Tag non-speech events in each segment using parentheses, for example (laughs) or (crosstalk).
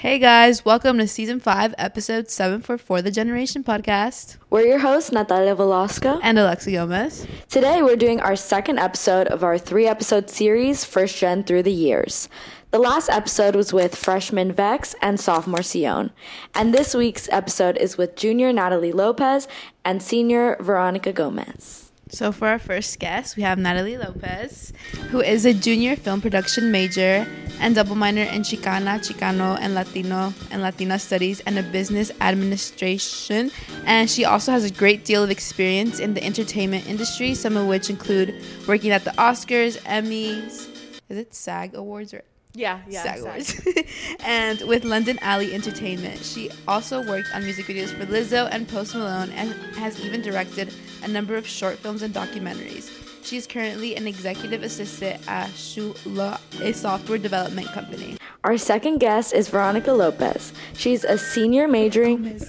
Hey guys, welcome to season five, episode seven for For the Generation podcast. We're your hosts, Natalia Velasco. And Alexa Gomez. Today we're doing our second episode of our three episode series, First Gen Through the Years. The last episode was with freshman Vex and sophomore Sion. And this week's episode is with junior Natalie Lopez and senior Veronica Gomez. So, for our first guest, we have Natalie Lopez, who is a junior film production major and double minor in Chicana, Chicano, and Latino and Latina studies and a business administration. And she also has a great deal of experience in the entertainment industry, some of which include working at the Oscars, Emmys, is it SAG Awards or yeah, yeah. SAG Awards. (laughs) and with London Alley Entertainment. She also worked on music videos for Lizzo and Post Malone and has even directed a number of short films and documentaries. She is currently an executive assistant at Suhloot, a software development company. Our second guest is Veronica Lopez. She's a senior majoring.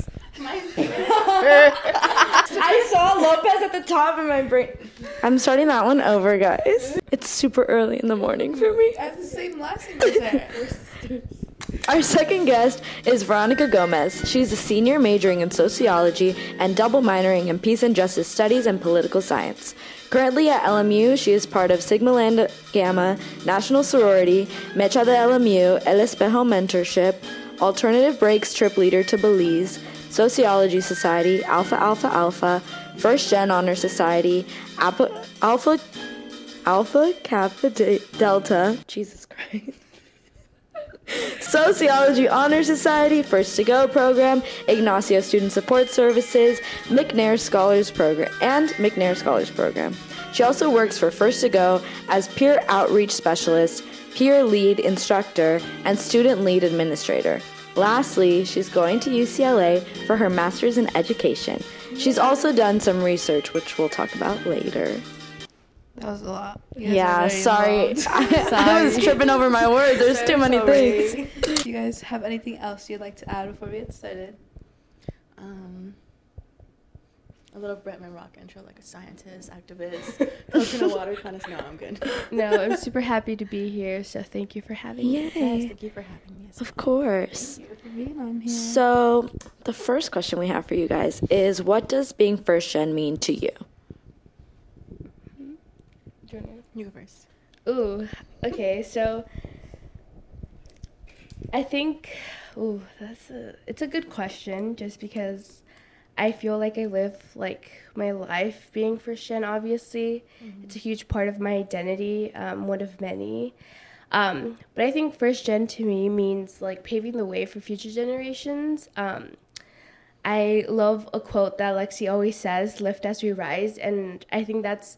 (laughs) I saw Lopez at the top of my brain. I'm starting that one over, guys. It's super early in the morning for me. I have the same last name (laughs) Our second guest is Veronica Gomez. She's a senior majoring in sociology and double minoring in peace and justice studies and political science. Currently at LMU, she is part of Sigma Lambda Gamma, National Sorority, Mecha de LMU, El Espejo Mentorship, Alternative Breaks Trip Leader to Belize, Sociology Society, Alpha Alpha Alpha, First Gen Honor Society, Alpha Alpha, Alpha Kappa Delta, Jesus Christ. (laughs) Sociology Honor Society, First to Go program, Ignacio Student Support Services, McNair Scholars Program, and McNair Scholars Program. She also works for First to Go as peer outreach specialist, peer lead instructor, and student lead administrator. Lastly, she's going to UCLA for her master's in education. She's also done some research, which we'll talk about later. That was a lot. Yeah, sorry. (laughs) I, I, was tripping over my words. There's too many things. Do you guys have anything else you'd like to add before we get started? Um, a little Bretman Rock intro, like a scientist, activist, (laughs) coconut water kind of. No, I'm good. (laughs) no, I'm super happy to be here. So thank you for having Yay. me. Yes, thank you for having me. Of course. Thank you for being on here. So the first question we have for you guys is, what does being first gen mean to you? You go first. Ooh, okay. So I think, ooh, that's a. It's a good question, just because I feel like I live like my life being first gen. Obviously, mm-hmm. it's a huge part of my identity. Um, one of many. Um, but I think first gen to me means like paving the way for future generations. Um, I love a quote that Lexi always says, lift as we rise. And I think that's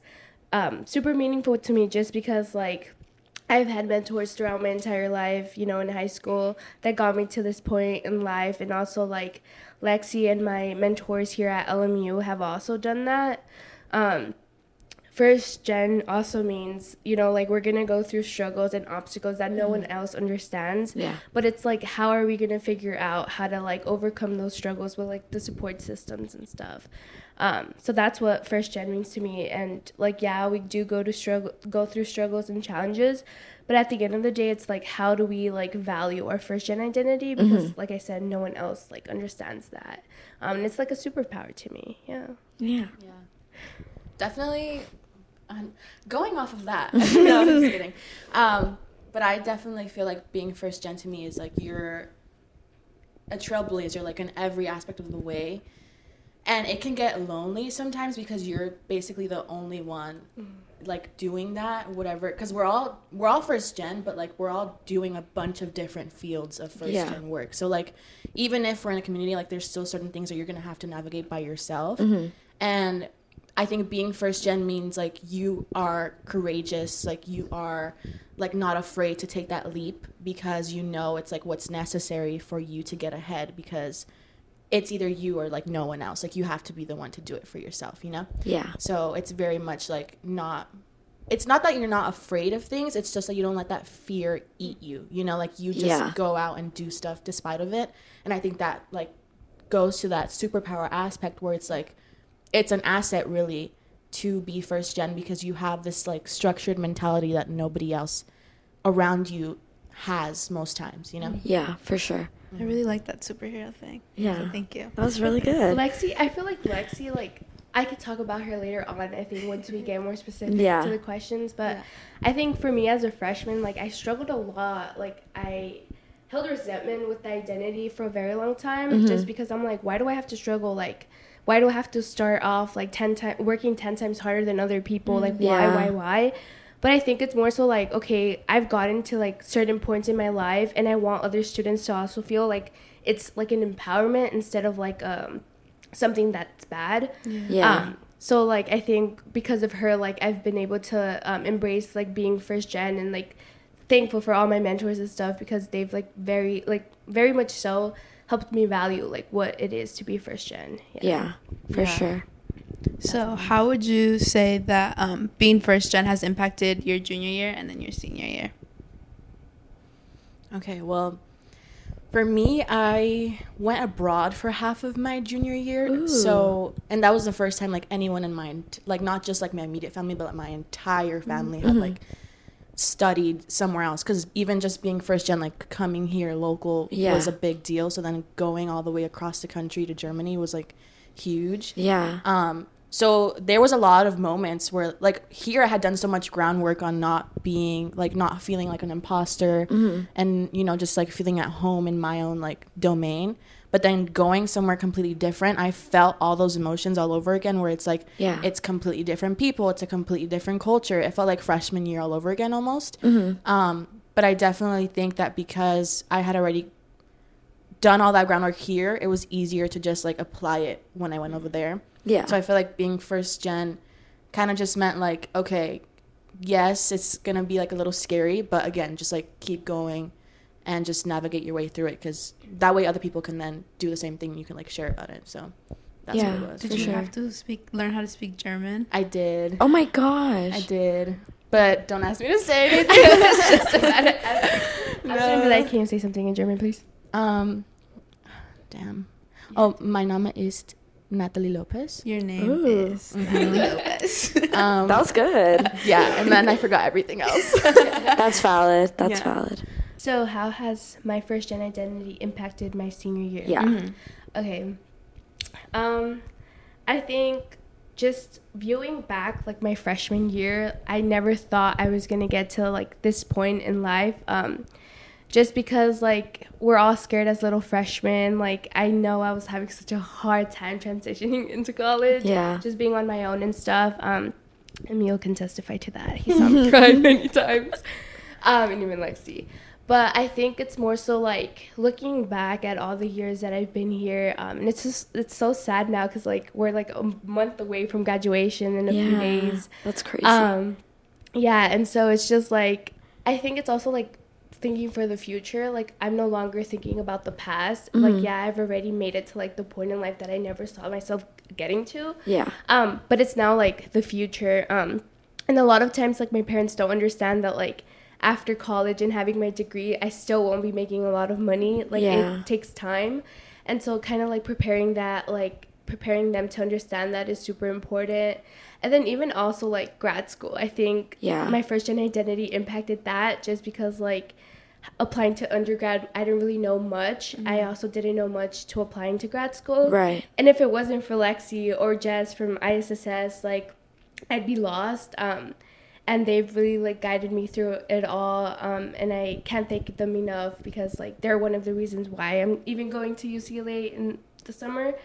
um, super meaningful to me just because, like, I've had mentors throughout my entire life, you know, in high school that got me to this point in life. And also, like, Lexi and my mentors here at LMU have also done that. Um, first gen also means you know like we're gonna go through struggles and obstacles that no one else understands. Yeah. But it's like how are we gonna figure out how to like overcome those struggles with like the support systems and stuff? Um, so that's what first gen means to me. And like yeah we do go to struggle go through struggles and challenges. But at the end of the day it's like how do we like value our first gen identity? Because mm-hmm. like i said no one else like understands that. Um, and it's like a superpower to me. Yeah. Yeah. Yeah. Definitely going off of that, (laughs) no, I'm just (laughs) kidding. Um, but I definitely feel like being first gen to me is like you're a trailblazer, like in every aspect of the way. And it can get lonely sometimes because you're basically the only one like doing that, whatever. Because we're all we're all first gen, but like we're all doing a bunch of different fields of first yeah. gen work. So like even if we're in a community, like there's still certain things that you're gonna have to navigate by yourself. Mm-hmm. And I think being first gen means like you are courageous, like you are like not afraid to take that leap because you know it's like what's necessary for you to get ahead because it's either you or like no one else. Like you have to be the one to do it for yourself, you know? Yeah. So it's very much like not it's not that you're not afraid of things, it's just that you don't let that fear eat you. You know, like you just yeah. go out and do stuff despite of it. And I think that like goes to that superpower aspect where it's like it's an asset really to be first gen because you have this like structured mentality that nobody else around you has most times, you know? Yeah, for sure. I really like that superhero thing. Yeah. So thank you. That was really good. Lexi, I feel like Lexi, like I could talk about her later on. I think once we get more specific Yeah. to the questions, but Yeah. I think for me as a freshman, like I struggled a lot. Like I held resentment with identity for a very long time, Mm-hmm. just because I'm like, why do I have to struggle? Like, why do I have to start off like ten times working ten times harder than other people? Like, why, Yeah. why, why? But I think it's more so like, okay, I've gotten to like certain points in my life, and I want other students to also feel like it's like an empowerment instead of like um something that's bad. Yeah. Um, so like I think because of her, like I've been able to um, embrace like being first gen and like thankful for all my mentors and stuff because they've like very like very much so helped me value like what it is to be first gen. yeah, for Yeah. sure. So, how would you say that um, being first gen has impacted your junior year and then your senior year? Okay, well, for me, I went abroad for half of my junior year. Ooh. So, and that was the first time like anyone in my like not just like my immediate family, but like, my entire family had like studied somewhere else. Because even just being first gen, like coming here local Yeah. was a big deal. So then going all the way across the country to Germany was like huge. Yeah. Um, so there was a lot of moments where, like, here I had done so much groundwork on not being, like, not feeling like an imposter, and you know, just like feeling at home in my own like domain. But then going somewhere completely different, I felt all those emotions all over again. Where it's like, Yeah. it's completely different people, it's a completely different culture. It felt like freshman year all over again almost. Um, but I definitely think that because I had already done all that groundwork here, it was easier to just like apply it when I went over there. Yeah. So I feel like being first gen kind of just meant like, okay, yes, it's going to be like a little scary, but again, just like keep going and just navigate your way through it because that way other people can then do the same thing and you can like share about it. So that's Yeah. what it was. Did you sure. have to speak, learn how to speak German? I did. oh my gosh. I did. But don't ask me to say anything. (laughs) (laughs) I was gonna like, can you say something in German, please? Um, damn. Oh, my Name is Natalie Lopez. Your name Ooh. is Natalie (laughs) Lopez. Um, that was good. yeah, and then I forgot everything else. That's valid. That's Yeah. valid. So how has my first gen identity impacted my senior year? Yeah. Mm-hmm. Okay. Um, I think just viewing back like my freshman year, I never thought I was gonna get to like this point in life. Um, just because like we're all scared as little freshmen. Like I know I was having such a hard time transitioning (laughs) into college. Yeah. Just being on my own and stuff. Um, Emil can testify to that. He saw me (laughs) cry many times. Um, and even Lexi. But I think it's more so like looking back at all the years that I've been here, um, and it's just it's so sad now because like we're like a month away from graduation in a few days. That's crazy. Um, yeah, and so it's just like I think it's also like thinking for the future. Like I'm no longer thinking about the past. Like yeah, I've already made it to like the point in life that I never saw myself getting to. yeah. Um, but it's now like the future. Um, and a lot of times like my parents don't understand that like after college and having my degree, I still won't be making a lot of money. Like Yeah. it takes time. And so kind of like preparing that like preparing them to understand that is super important. And then even also like grad school. I think Yeah. my first gen identity impacted that just because like applying to undergrad, I didn't really know much. I also didn't know much to applying to grad school. Right. And if it wasn't for Lexi or Jess from ISSS, like I'd be lost. Um, and they've really like guided me through it all. Um, and I can't thank them enough because like they're one of the reasons why I'm even going to UCLA in the summer.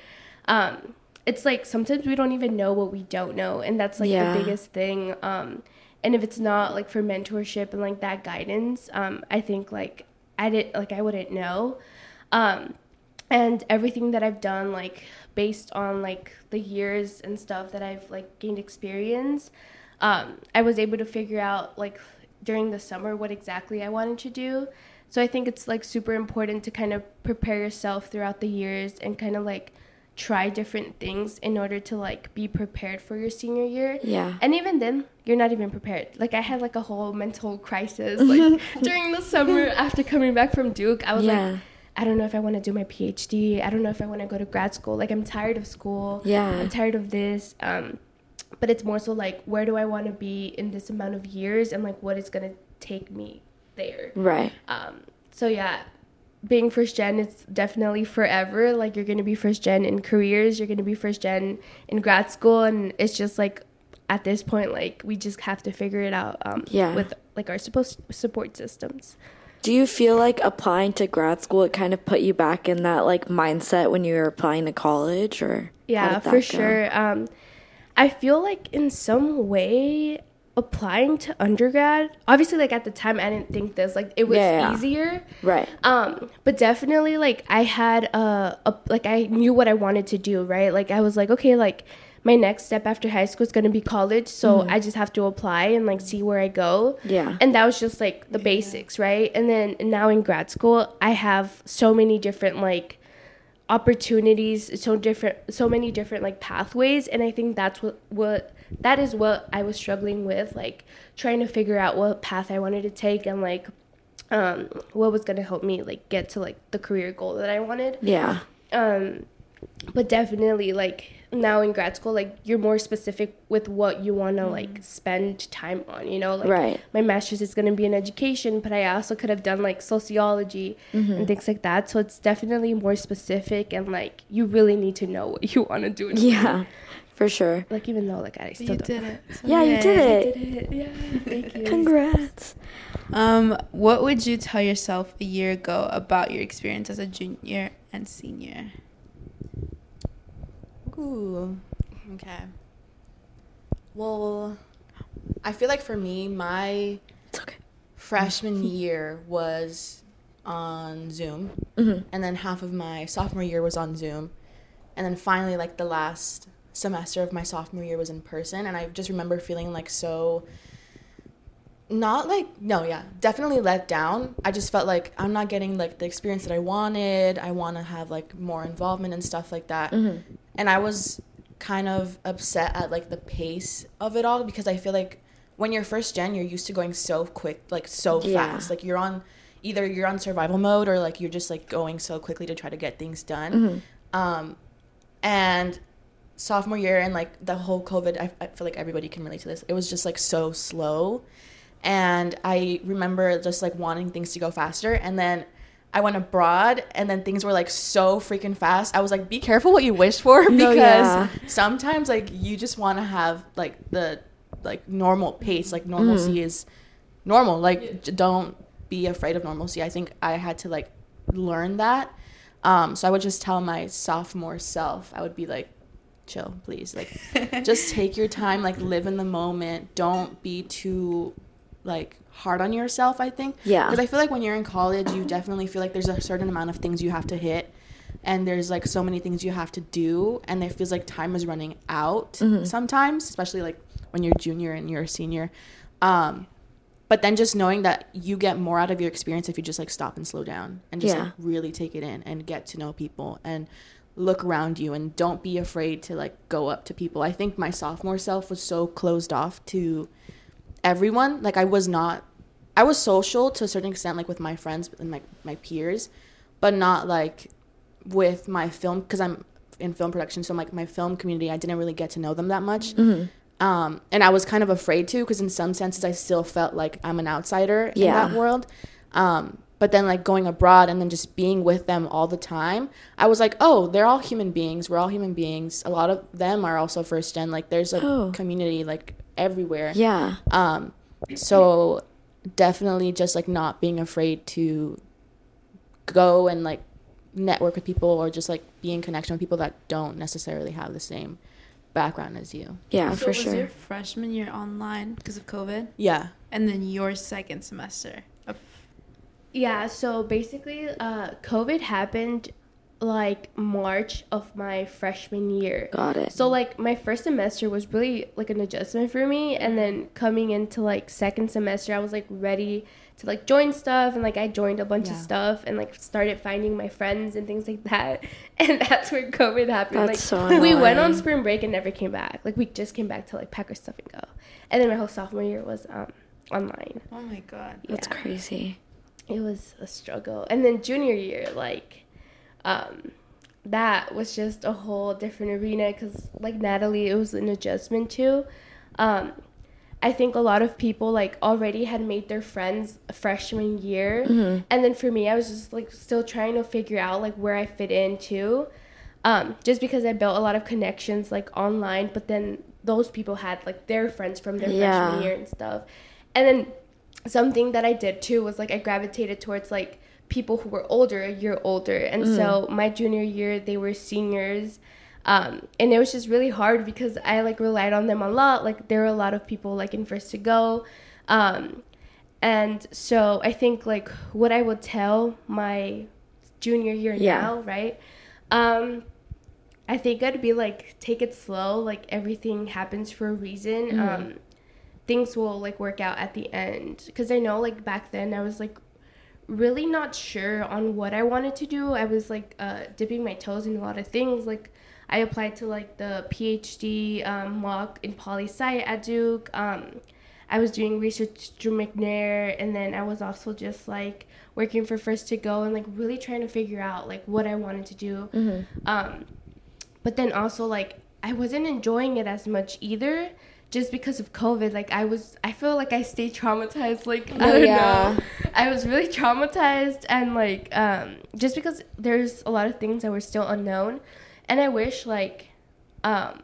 Um, it's like sometimes we don't even know what we don't know, and that's like Yeah. the biggest thing. Um, and if it's not like for mentorship and like that guidance, um, I think like I did like I wouldn't know. Um, and everything that I've done, like based on like the years and stuff that I've like gained experience, um, I was able to figure out like during the summer what exactly I wanted to do. So I think it's like super important to kind of prepare yourself throughout the years and kind of like try different things in order to like be prepared for your senior year. Yeah. And even then, you're not even prepared. Like I had like a whole mental crisis (laughs) like during the summer after coming back from Duke. I was Yeah. like I don't know if I want to do my PhD. I don't know if I want to go to grad school. Like I'm tired of school. Yeah. I'm tired of this. Um but it's more so like where do I want to be in this amount of years and like what is going to take me there. Right. Um, so yeah, being first gen is definitely forever. Like you're gonna be first gen in careers, you're gonna be first gen in grad school, and it's just like at this point, like we just have to figure it out. Um, Yeah. With like our supposed support systems. Do you feel like applying to grad school it kind of put you back in that like mindset when you were applying to college or Yeah, for go? sure. Um, I feel like in some way applying to undergrad. Obviously, like at the time, I didn't think this. Like it was Yeah, yeah. easier. Right. Um, but definitely like I had a, a like I knew what I wanted to do, right? Like I was like, okay, like my next step after high school is gonna be college, so I just have to apply and like see where I go. Mm-hmm. Yeah. And that was just like the basics, right? And then now in grad school, I have so many different like opportunities, so different so many different like pathways and I think that's what what that is what I was struggling with, like trying to figure out what path I wanted to take and like um, what was gonna help me like get to like the career goal that I wanted. Yeah. Um, but definitely like now in grad school, like you're more specific with what you want to like spend time on. You know, like Right. my master's is gonna be in education, but I also could have done like sociology and things like that. So it's definitely more specific and like you really need to know what you want to do. in a Yeah. For sure. Like even though like I still You don't. did it. So Yeah, you did it. Did it. Yeah. Thank you. Congrats. Um, what would you tell yourself a year ago about your experience as a junior and senior? Ooh. Okay. Well, I feel like for me, my It's okay. freshman year was on Zoom, Mhm. and then half of my sophomore year was on Zoom, and then finally, like the last semester of my sophomore year was in person, and I just remember feeling like so. Not like no, yeah, definitely let down. I just felt like I'm not getting like the experience that I wanted. I want to have like more involvement and stuff like that. And I was kind of upset at like the pace of it all because I feel like when you're first gen, you're used to going so quick, like so Yeah. fast. Like you're on either you're on survival mode or like you're just like going so quickly to try to get things done. Um, and sophomore year and like the whole COVID, I, I feel like everybody can relate to this. It was just like so slow, and I remember just like wanting things to go faster, and then. I went abroad and then things were like so freaking fast. I was like, be careful what you wish for because (laughs) No, yeah. sometimes like you just want to have like the like normal pace. Like normalcy Mm-hmm. is normal. Like j- don't be afraid of normalcy. I think I had to like learn that. Um, so I would just tell my sophomore self, I would be like, chill, please. Like (laughs) just take your time, like live in the moment. Don't be too like hard on yourself, I think. Yeah. Because I feel like when you're in college, you definitely feel like there's a certain amount of things you have to hit. And there's like so many things you have to do, and it feels like time is running out Mm-hmm. sometimes, especially like when you're junior and you're a senior. Um, but then just knowing that you get more out of your experience if you just like stop and slow down and just Yeah. like really take it in and get to know people and look around you and don't be afraid to like go up to people. I think my sophomore self was so closed off to everyone. Like I was not I was social to a certain extent like with my friends and my my peers, but not like with my film because I'm in film production so I'm like my film community I didn't really get to know them that much. Um, and I was kind of afraid to because in some senses I still felt like I'm an outsider Yeah. in that world. Um, but then like going abroad and then just being with them all the time, I was like, oh, they're all human beings. We're all human beings. A lot of them are also first gen. Like there's a Oh. community like everywhere. Yeah. Um, so definitely just like not being afraid to go and like network with people or just like be in connection with people that don't necessarily have the same background as you. Yeah, so for was sure. your freshman year online because of COVID, Yeah. and then your second semester. Of, Yeah, so basically, uh, COVID happened like March of my freshman year. Got it. So like my first semester was really like an adjustment for me, and then coming into like second semester, I was like ready to like join stuff, and like I joined a bunch of stuff, and like started finding my friends and things like that, (laughs) and that's where COVID happened. That's like so we went on spring break and never came back. Like we just came back to like pack our stuff and go, and then my whole sophomore year was um online oh my god. That's crazy. it was a struggle and then junior year like um that was just a whole different arena because like natalie it was an adjustment too um I think a lot of people like already had made their friends freshman year, and then for me, I was just like still trying to figure out like where I fit in too. Um, just because I built a lot of connections like online, but then those people had like their friends from their Yeah. freshman year and stuff, and then something that I did too was like I gravitated towards like people who were older, a year older, and so my junior year they were seniors. Um, and it was just really hard because I like relied on them a lot. Like there were a lot of people like in first to go, um, and so I think like what I would tell my junior year Yeah. now, right? Um, I think I'd be like take it slow. Like everything happens for a reason. Um, things will like work out at the end because I know like back then I was like really not sure on what I wanted to do. I was like uh, dipping my toes in a lot of things. Like I applied to like the PhD um, mock in poli sci at Duke. Um, I was doing research through McNair, and then I was also just like working for First to Go and like really trying to figure out like what I wanted to do. Um, but then also like I wasn't enjoying it as much either just because of COVID. Like I was I feel like I stayed traumatized like (laughs) I don't yeah. know. I was really traumatized and like um just because there's a lot of things that were still unknown and I wish like um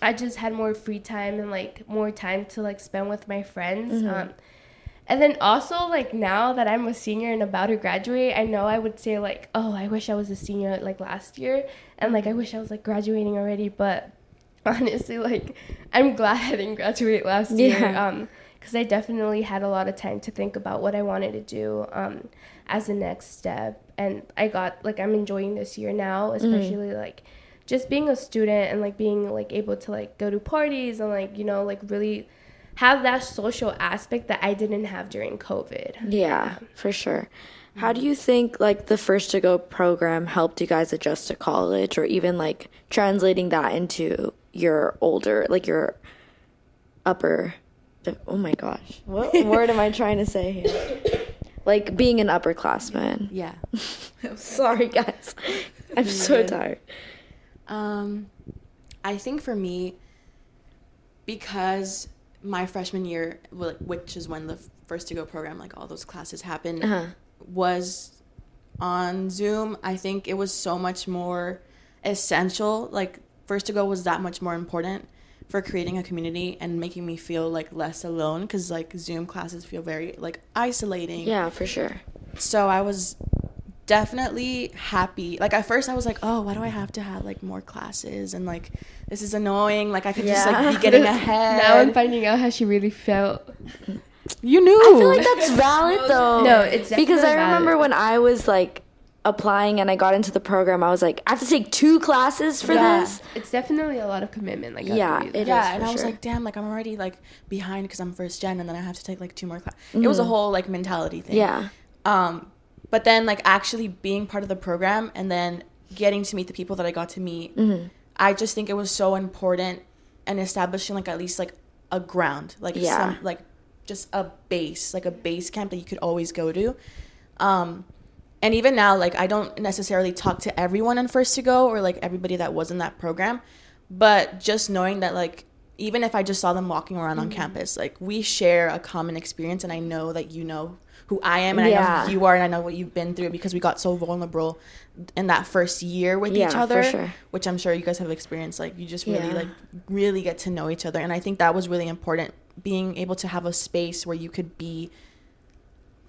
I just had more free time and like more time to like spend with my friends. Um and then also like now that I'm a senior and about to graduate, I know I would say like, oh, I wish I was a senior like last year and like I wish I was like graduating already, but (laughs) honestly like I'm glad I didn't graduate last year. Um because I definitely had a lot of time to think about what I wanted to do um, as a next step. And I got, like, I'm enjoying this year now, especially, like, just being a student and, like, being, like, able to, like, go to parties and, like, you know, like, really have that social aspect that I didn't have during COVID. Yeah, for sure. How do you think like the first to go program helped you guys adjust to college or even like translating that into your older like your upper oh my gosh. What (laughs) word am I trying to say here? Like being an upperclassman. Yeah. (laughs) Sorry guys. (laughs) I'm so tired. Um, I think for me, because my freshman year, which is when the first to go program, like all those classes happened, Uh-huh. was on Zoom. I think it was so much more essential. Like first to go was that much more important for creating a community and making me feel like less alone because like Zoom classes feel very like isolating Yeah, for sure. so I was definitely happy. Like at first I was like, "Oh, why do I have to have like more classes?" And like this is annoying. Like I could just like be getting ahead. (laughs) Now I'm finding out how she really felt. you knew. I feel like that's valid (laughs) though. No, it's because I remember valid. when I was like applying and I got into the program, I was like, I have to take two classes for Yeah. this. It's definitely a lot of commitment. Like, Yeah, believe. it yeah, is and for I was sure. like, "Damn, like I'm already like behind because I'm first gen and then I have to take like two more classes." It Mm-hmm. was a whole like mentality thing. Yeah. Um, but then like actually being part of the program and then getting to meet the people that I got to meet, Mm-hmm. I just think it was so important and establishing like at least like a ground, like Yeah. some like just a base, like a base camp that you could always go to. Um, and even now, like I don't necessarily talk to everyone in First to Go or like everybody that was in that program, but just knowing that like even if I just saw them walking around on mm-hmm. campus, like we share a common experience, and I know that you know who I am, and I know who you are, and I know what you've been through because we got so vulnerable in that first year with Yeah, each other, sure. which I'm sure you guys have experienced. Like you just really Yeah. like really get to know each other, and I think that was really important. Being able to have a space where you could be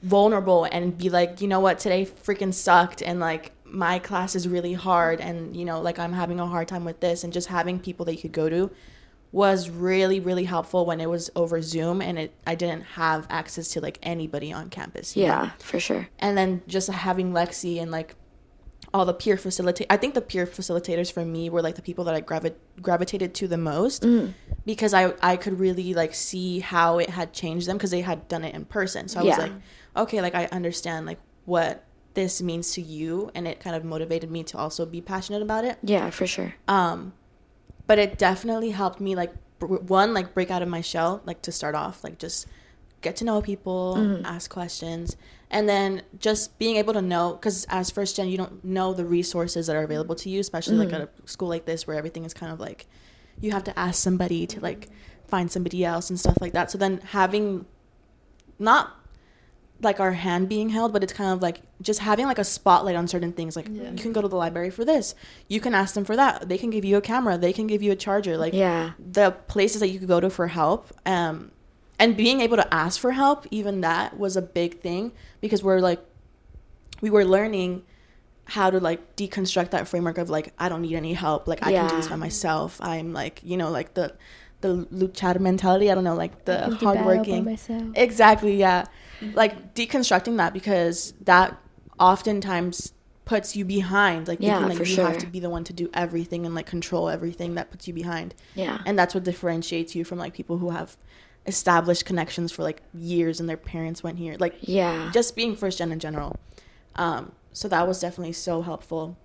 vulnerable and be like, you know what, today freaking sucked and like my class is really hard and you know, like I'm having a hard time with this and just having people that you could go to was really really helpful when it was over Zoom and it I didn't have access to like anybody on campus. know? Yeah, for sure. and then just having Lexi and like all the peer facilitate I think the peer facilitators for me were like the people that I gravi- gravitated to the most Mm. because I I could really like see how it had changed them because they had done it in person. So I was like, okay, like I understand like what this means to you and it kind of motivated me to also be passionate about it. Yeah, for sure. Um but it definitely helped me like br- one like break out of my shell like to start off like just get to know people Mm-hmm. ask questions and then just being able to know because as first gen you don't know the resources that are available to you especially like Mm-hmm. at a school like this where everything is kind of like you have to ask somebody to like find somebody else and stuff like that. So then having not like our hand being held, but it's kind of like just having like a spotlight on certain things. Like Yeah. you can go to the library for this, you can ask them for that. They can give you a camera, they can give you a charger. Like Yeah. the places that you could go to for help. Um, and being able to ask for help, even that was a big thing because we're like, we were learning how to like deconstruct that framework of like I don't need any help, like I can do this by myself. I'm like you know like the the luchar mentality. I don't know like the I can do battle by hardworking. Exactly, yeah. Like deconstructing that because that oftentimes puts you behind. Like Yeah, thinking like for you sure. have to be the one to do everything and like control everything that puts you behind. Yeah. And that's what differentiates you from like people who have established connections for like years and their parents went here. Like Yeah. just being first gen in general. Um, so that was definitely so helpful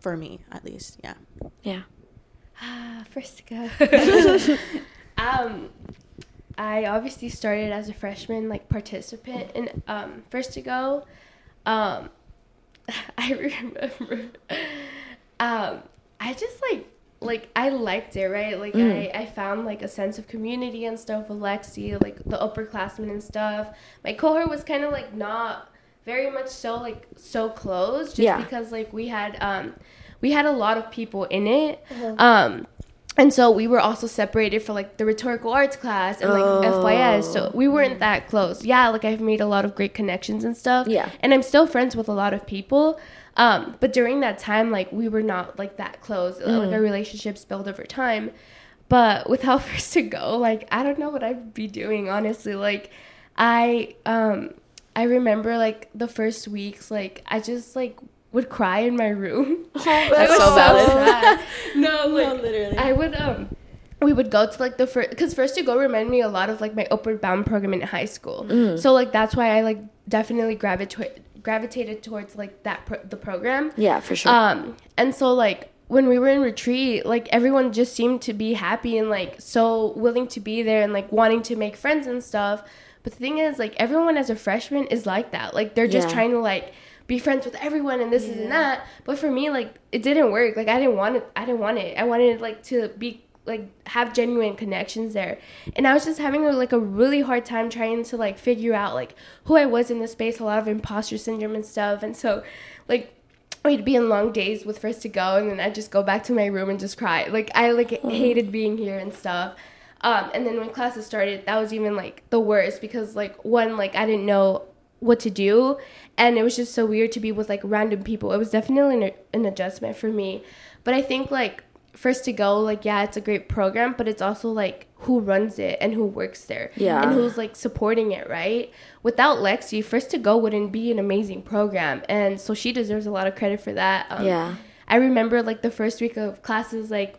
for me, at least. Yeah. yeah. Ah, first to go. um, I obviously started as a freshman, like participant in um, first to go. Um, (laughs) I remember. Um, I just like like I liked it, right? Like Mm. I, I found like a sense of community and stuff with Lexi, like the upperclassmen and stuff. My cohort was kind of like not very much so like so close, just Yeah. because like we had um we had a lot of people in it. Um and so we were also separated for like the rhetorical arts class and like FYS. So we weren't that close. Yeah, like I've made a lot of great connections and stuff. Yeah. And I'm still friends with a lot of people. Um, but during that time, like we were not like that close. Like our relationships built over time. But with how (laughs) first to go, like I don't know what I'd be doing, honestly. Like I um I remember like the first weeks, like I just like would cry in my room. (laughs) I was so sad. (laughs) No, like literally. I would um we would go to like the first because first to go reminded me a lot of like my upward bound program in high school. Mm. So like that's why I like definitely gravitated gravitated towards like that pro- the program. Yeah, for sure. Um, and so like when we were in retreat, like everyone just seemed to be happy and like so willing to be there and like wanting to make friends and stuff. But the thing is, like everyone as a freshman is like that. Like they're just Yeah. trying to like be friends with everyone and this is and that. But for me, like it didn't work. Like I didn't want it. I didn't want it. I wanted like to be like have genuine connections there and i was just having like a really hard time trying to like figure out like who i was in this space a lot of imposter syndrome and stuff and so like we'd be in long days with first to go and then i'd just go back to my room and just cry like i like hated being here and stuff um, and then when classes started that was even like the worst because like one like i didn't know what to do and it was just so weird to be with like random people it was definitely an, an adjustment for me but i think like first to go like yeah it's a great program but it's also like who runs it and who works there Yeah. and who's like supporting it right without lexi first to go wouldn't be an amazing program and so she deserves a lot of credit for that um, Yeah. i remember like the first week of classes like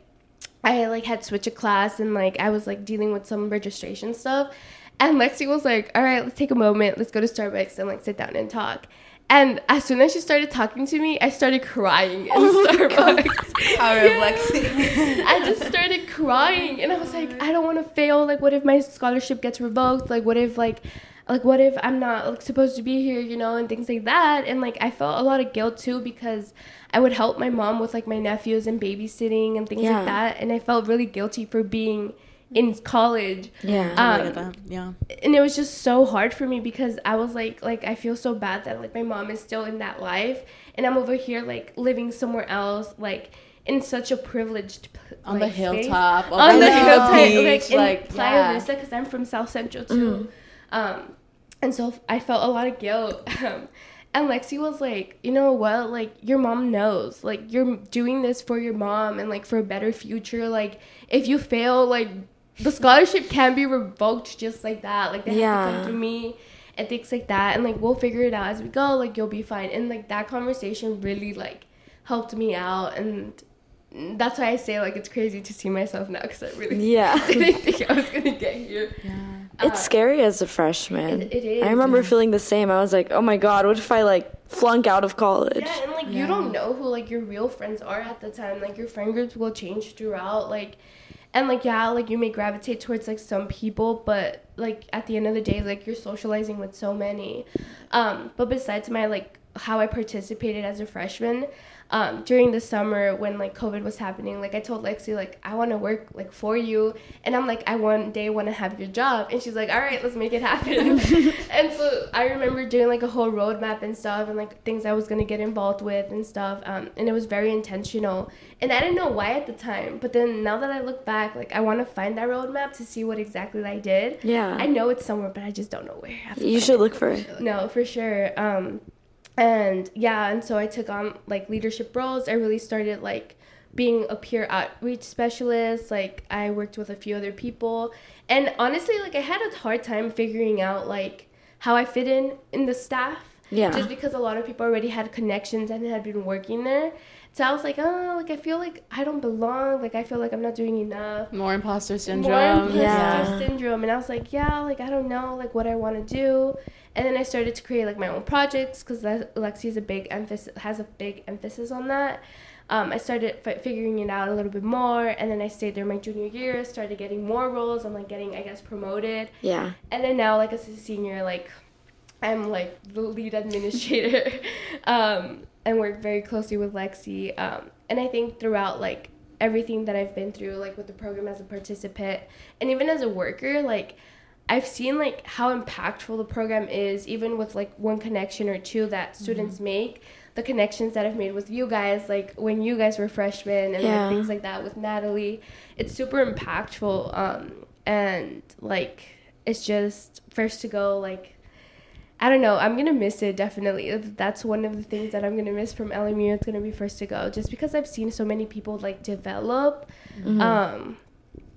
I like had switch a class and like I was like dealing with some registration stuff. And Lexi was like, All right, let's take a moment, let's go to Starbucks and like sit down and talk. And as soon as she started talking to me, I started crying in (laughs) oh Starbucks. Power of Lexi. (laughs) I just started crying and I was like, I don't want to fail. Like, what if my scholarship gets revoked? Like, what if like, like what if I'm not like supposed to be here, you know, and things like that. And like, I felt a lot of guilt too because I would help my mom with like my nephews and babysitting and things Yeah. like that. And I felt really guilty for being in college Yeah. I um, get that. Yeah. and it was just so hard for me because I was like like I feel so bad that like my mom is still in that life and I'm over here like living somewhere else like in such a privileged p- On the like, space. hilltop, on the the hilltop beach, like in like, Playa yeah. Vista because I'm from South Central too um and so I felt a lot of guilt (laughs) um, and Lexi was like you know what like your mom knows like you're doing this for your mom and like for a better future like if you fail like the scholarship can be revoked just like that. Like they have to come through me and things like that. And like we'll figure it out as we go. Like you'll be fine. And like that conversation really like helped me out. And that's why I say like it's crazy to see myself now because I really (laughs) Yeah. didn't think I was gonna get here. Yeah. It's uh, scary as a freshman. It- it is, I remember yeah. feeling the same. I was like, oh my god, what if I like flunk out of college? Yeah, and like you don't know who like your real friends are at the time. Like your friend groups will change throughout. Like, and like yeah, like you may gravitate towards like some people, but like at the end of the day, like you're socializing with so many. Um, but besides my like how I participated as a freshman. Um, during the summer when like COVID was happening, like I told Lexi like I want to work like for you, and I'm like I one day want to have your job, and she's like all right let's make it happen. (laughs) (laughs) and so I remember doing like a whole roadmap and stuff, and like things I was gonna get involved with and stuff, um, and it was very intentional, and I didn't know why at the time, but then now that I look back, like I want to find that roadmap to see what exactly I did. Yeah. I know it's somewhere, but I just don't know where. I have to You should look for it. No, for sure. Um, and yeah, and so I took on like leadership roles. I really started like being a peer outreach specialist. Like I worked with a few other people, and honestly, like I had a hard time figuring out like how I fit in in the staff. Yeah. Just because a lot of people already had connections and had been working there. So I was like, oh, like I feel like I don't belong. Like I feel like I'm not doing enough More imposter syndrome. more imposter Yeah. syndrome and i was like yeah like i don't know like what i want to do and then i started to create like my own projects because lexi is a big emphasis has a big emphasis on that. Um, i started fi- figuring it out a little bit more and then i stayed there my junior year started getting more roles i'm like getting i guess promoted. Yeah. and then now like as a senior like i'm like the lead administrator. (laughs) Um, and work very closely with lexi um, and i think throughout like everything that i've been through like with the program as a participant and even as a worker like i've seen like how impactful the program is even with like one connection or two that students make the connections that i've made with you guys like when you guys were freshmen and Yeah. like things like that with natalie it's super impactful um, and like it's just first to go like I don't know. I'm gonna miss it definitely. That's one of the things that I'm gonna miss from LMU. It's gonna be first to go, just because I've seen so many people like develop, Mm-hmm. um,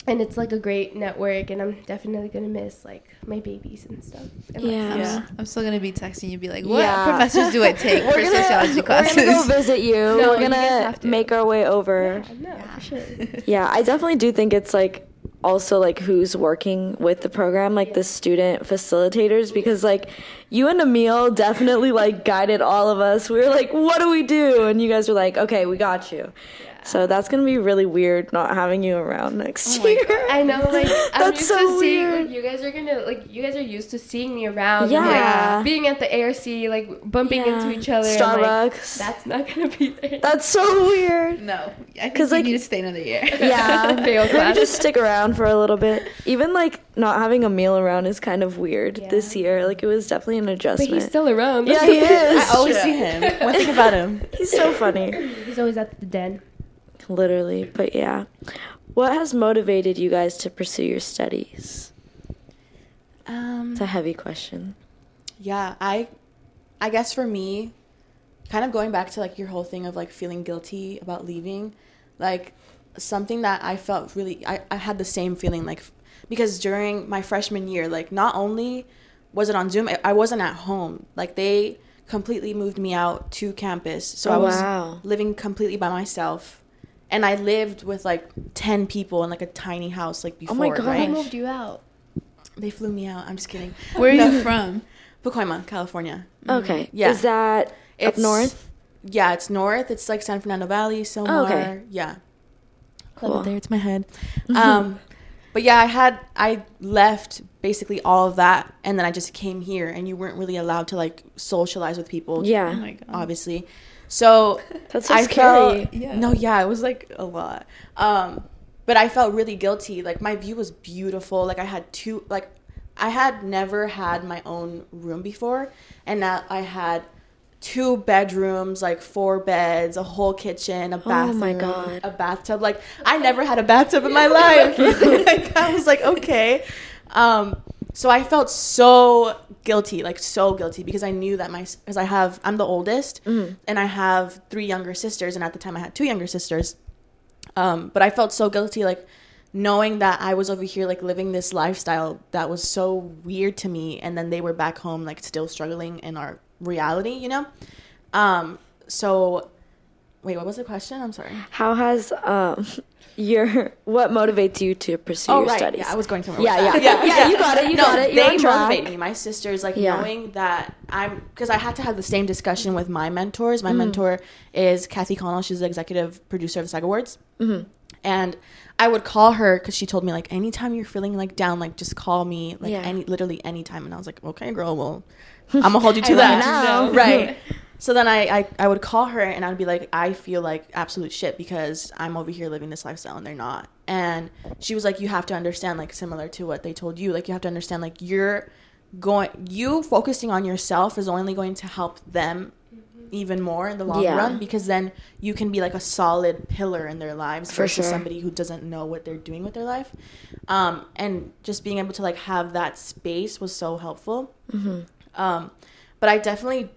and it's like a great network. And I'm definitely gonna miss like my babies and stuff. And, like, Yeah. Yeah, I'm still gonna be texting you, be like, "What Yeah. professors do I take (laughs) for We're gonna- sociology classes?" We're gonna go visit you. (laughs) No, we're gonna have to. make our way over. Yeah, no, for sure. (laughs) Yeah, I definitely do think it's like also like who's working with the program, like the student facilitators, because like you and Emil definitely like guided all of us. We were like, what do we do? And you guys were like, okay, we got you. So that's gonna be really weird not having you around next Oh year. I know, like (laughs) I'm That's used so to seeing weird. like you guys are gonna like you guys are used to seeing me around. and, Yeah. like, being at the ARC, like bumping Yeah. into each other. and, like, Starbucks. that's not gonna be there. That's so weird. no, I think 'Cause, you like- need to stay another year. (laughs) Yeah, (laughs) Fail maybe class. just stick around for a little bit. Even like not having Emil around is kind of weird Yeah. this year. Like it was definitely an adjustment. but adjustment. he's still around. yeah, he is. I always see him. One thing about him. He's so funny. He's always at the den. Literally, but yeah. What has motivated you guys to pursue your studies? Um, It's a heavy question. yeah, I, I guess for me, kind of going back to like your whole thing of like feeling guilty about leaving, like something that I felt really, I, I had the same feeling like, because during my freshman year, like not only was it on Zoom, I- I wasn't at home. Like they completely moved me out to campus, so Oh, I was wow. living completely by myself. And I lived with like ten people in like a tiny house like before. Oh my gosh. Who moved you out? They flew me out. I'm just kidding. Where are No. you from? Pacoima, California. Okay. Yeah. Is that up north? Yeah, it's north. It's like San Fernando Valley, Sylmar. okay. Yeah. Cool. Love it there. It's my head. (laughs) um, but yeah, I had I left basically all of that, and then I just came here, and you weren't really allowed to like socialize with people. Yeah. Oh my god. Obviously. So That's so I scary. felt Yeah. no, yeah, it was like a lot. Um, but I felt really guilty. Like my view was beautiful. Like I had two like I had never had my own room before, and now I had two bedrooms, like four beds, a whole kitchen, a Oh bathroom, my God. a bathtub. Like I never had a bathtub in my life. (laughs) (laughs) like I was like, okay. Um, so I felt so guilty, like so guilty, because I knew that my because I have I'm the oldest, Mm-hmm. and I have three younger sisters, and at the time I had two younger sisters. Um, but I felt so guilty, like knowing that I was over here, like living this lifestyle that was so weird to me, and then they were back home, like still struggling in our reality, you know. Um, so, wait, what was the question? I'm sorry. How has um your what motivates you to pursue oh your right, studies? yeah, I was going somewhere. Yeah, with yeah. that. (laughs) Yeah, you got it, you no, got it, you're They motivated me. My sisters, like Yeah. knowing that I'm, because I had to have the same discussion with my mentors. My mentor is Kathy Connell. She's the executive producer of the SAG Awards, Mm-hmm. and I would call her because she told me like anytime you're feeling like down, like just call me, like Yeah. any, literally anytime. And I was like, okay, girl, well, I'm gonna hold you (laughs) to that right? (laughs) So then I, I I would call her and I'd be like, I feel like absolute shit because I'm over here living this lifestyle and they're not. And she was like, you have to understand, like similar to what they told you, like you have to understand, like you're going, you focusing on yourself is only going to help them even more in the long Yeah. run because then you can be like a solid pillar in their lives For versus sure. somebody who doesn't know what they're doing with their life. Um, and just being able to like have that space was so helpful. Um, but I definitely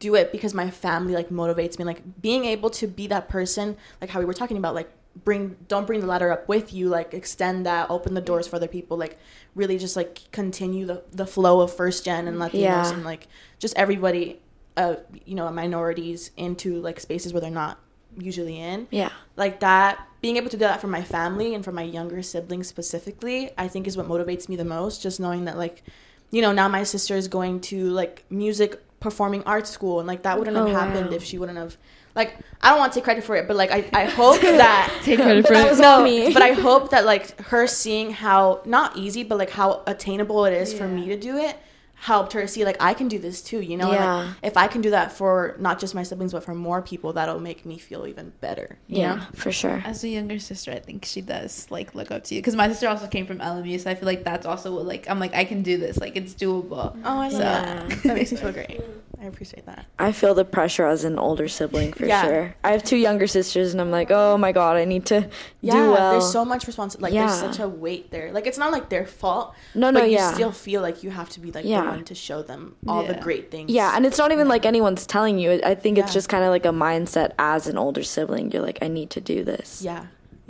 do it because my family like motivates me like being able to be that person like how we were talking about like bring don't bring the ladder up with you like extend that open the doors for other people like really just like continue the, the flow of first gen and latinos Yeah. and like just everybody uh you know minorities into like spaces where they're not usually in Yeah. like that being able to do that for my family and for my younger siblings specifically i think is what motivates me the most just knowing that like you know now my sister is going to like music performing arts school and like that wouldn't have Oh, happened wow. if she wouldn't have like i don't want to take credit for it but like i, I hope (laughs) that Take credit for (laughs) That it. was all me. but i hope that like her seeing how not easy but like how attainable it is for me to do it helped her see like i can do this too you know And, like, if i can do that for not just my siblings but for more people that'll make me feel even better you Yeah, know? for sure. As a younger sister, I think she does like look up to you because my sister also came from LMU, so I feel like that's also what like I'm like I can do this, like it's doable. Oh, I love So- that. That makes me feel great. I appreciate that. I feel the pressure as an older sibling for Yeah. sure. I have two younger sisters, and I'm like, oh my god, I need to Yeah, do well. there's so much responsibility. Like, there's Yeah. such a weight there. Like, it's not like their fault. No, no, but you yeah. still feel like you have to be like Yeah. the one to show them all the great things. yeah, and it's not even like anyone's telling you. I think it's just kind of like a mindset as an older sibling. You're like, I need to do this. yeah,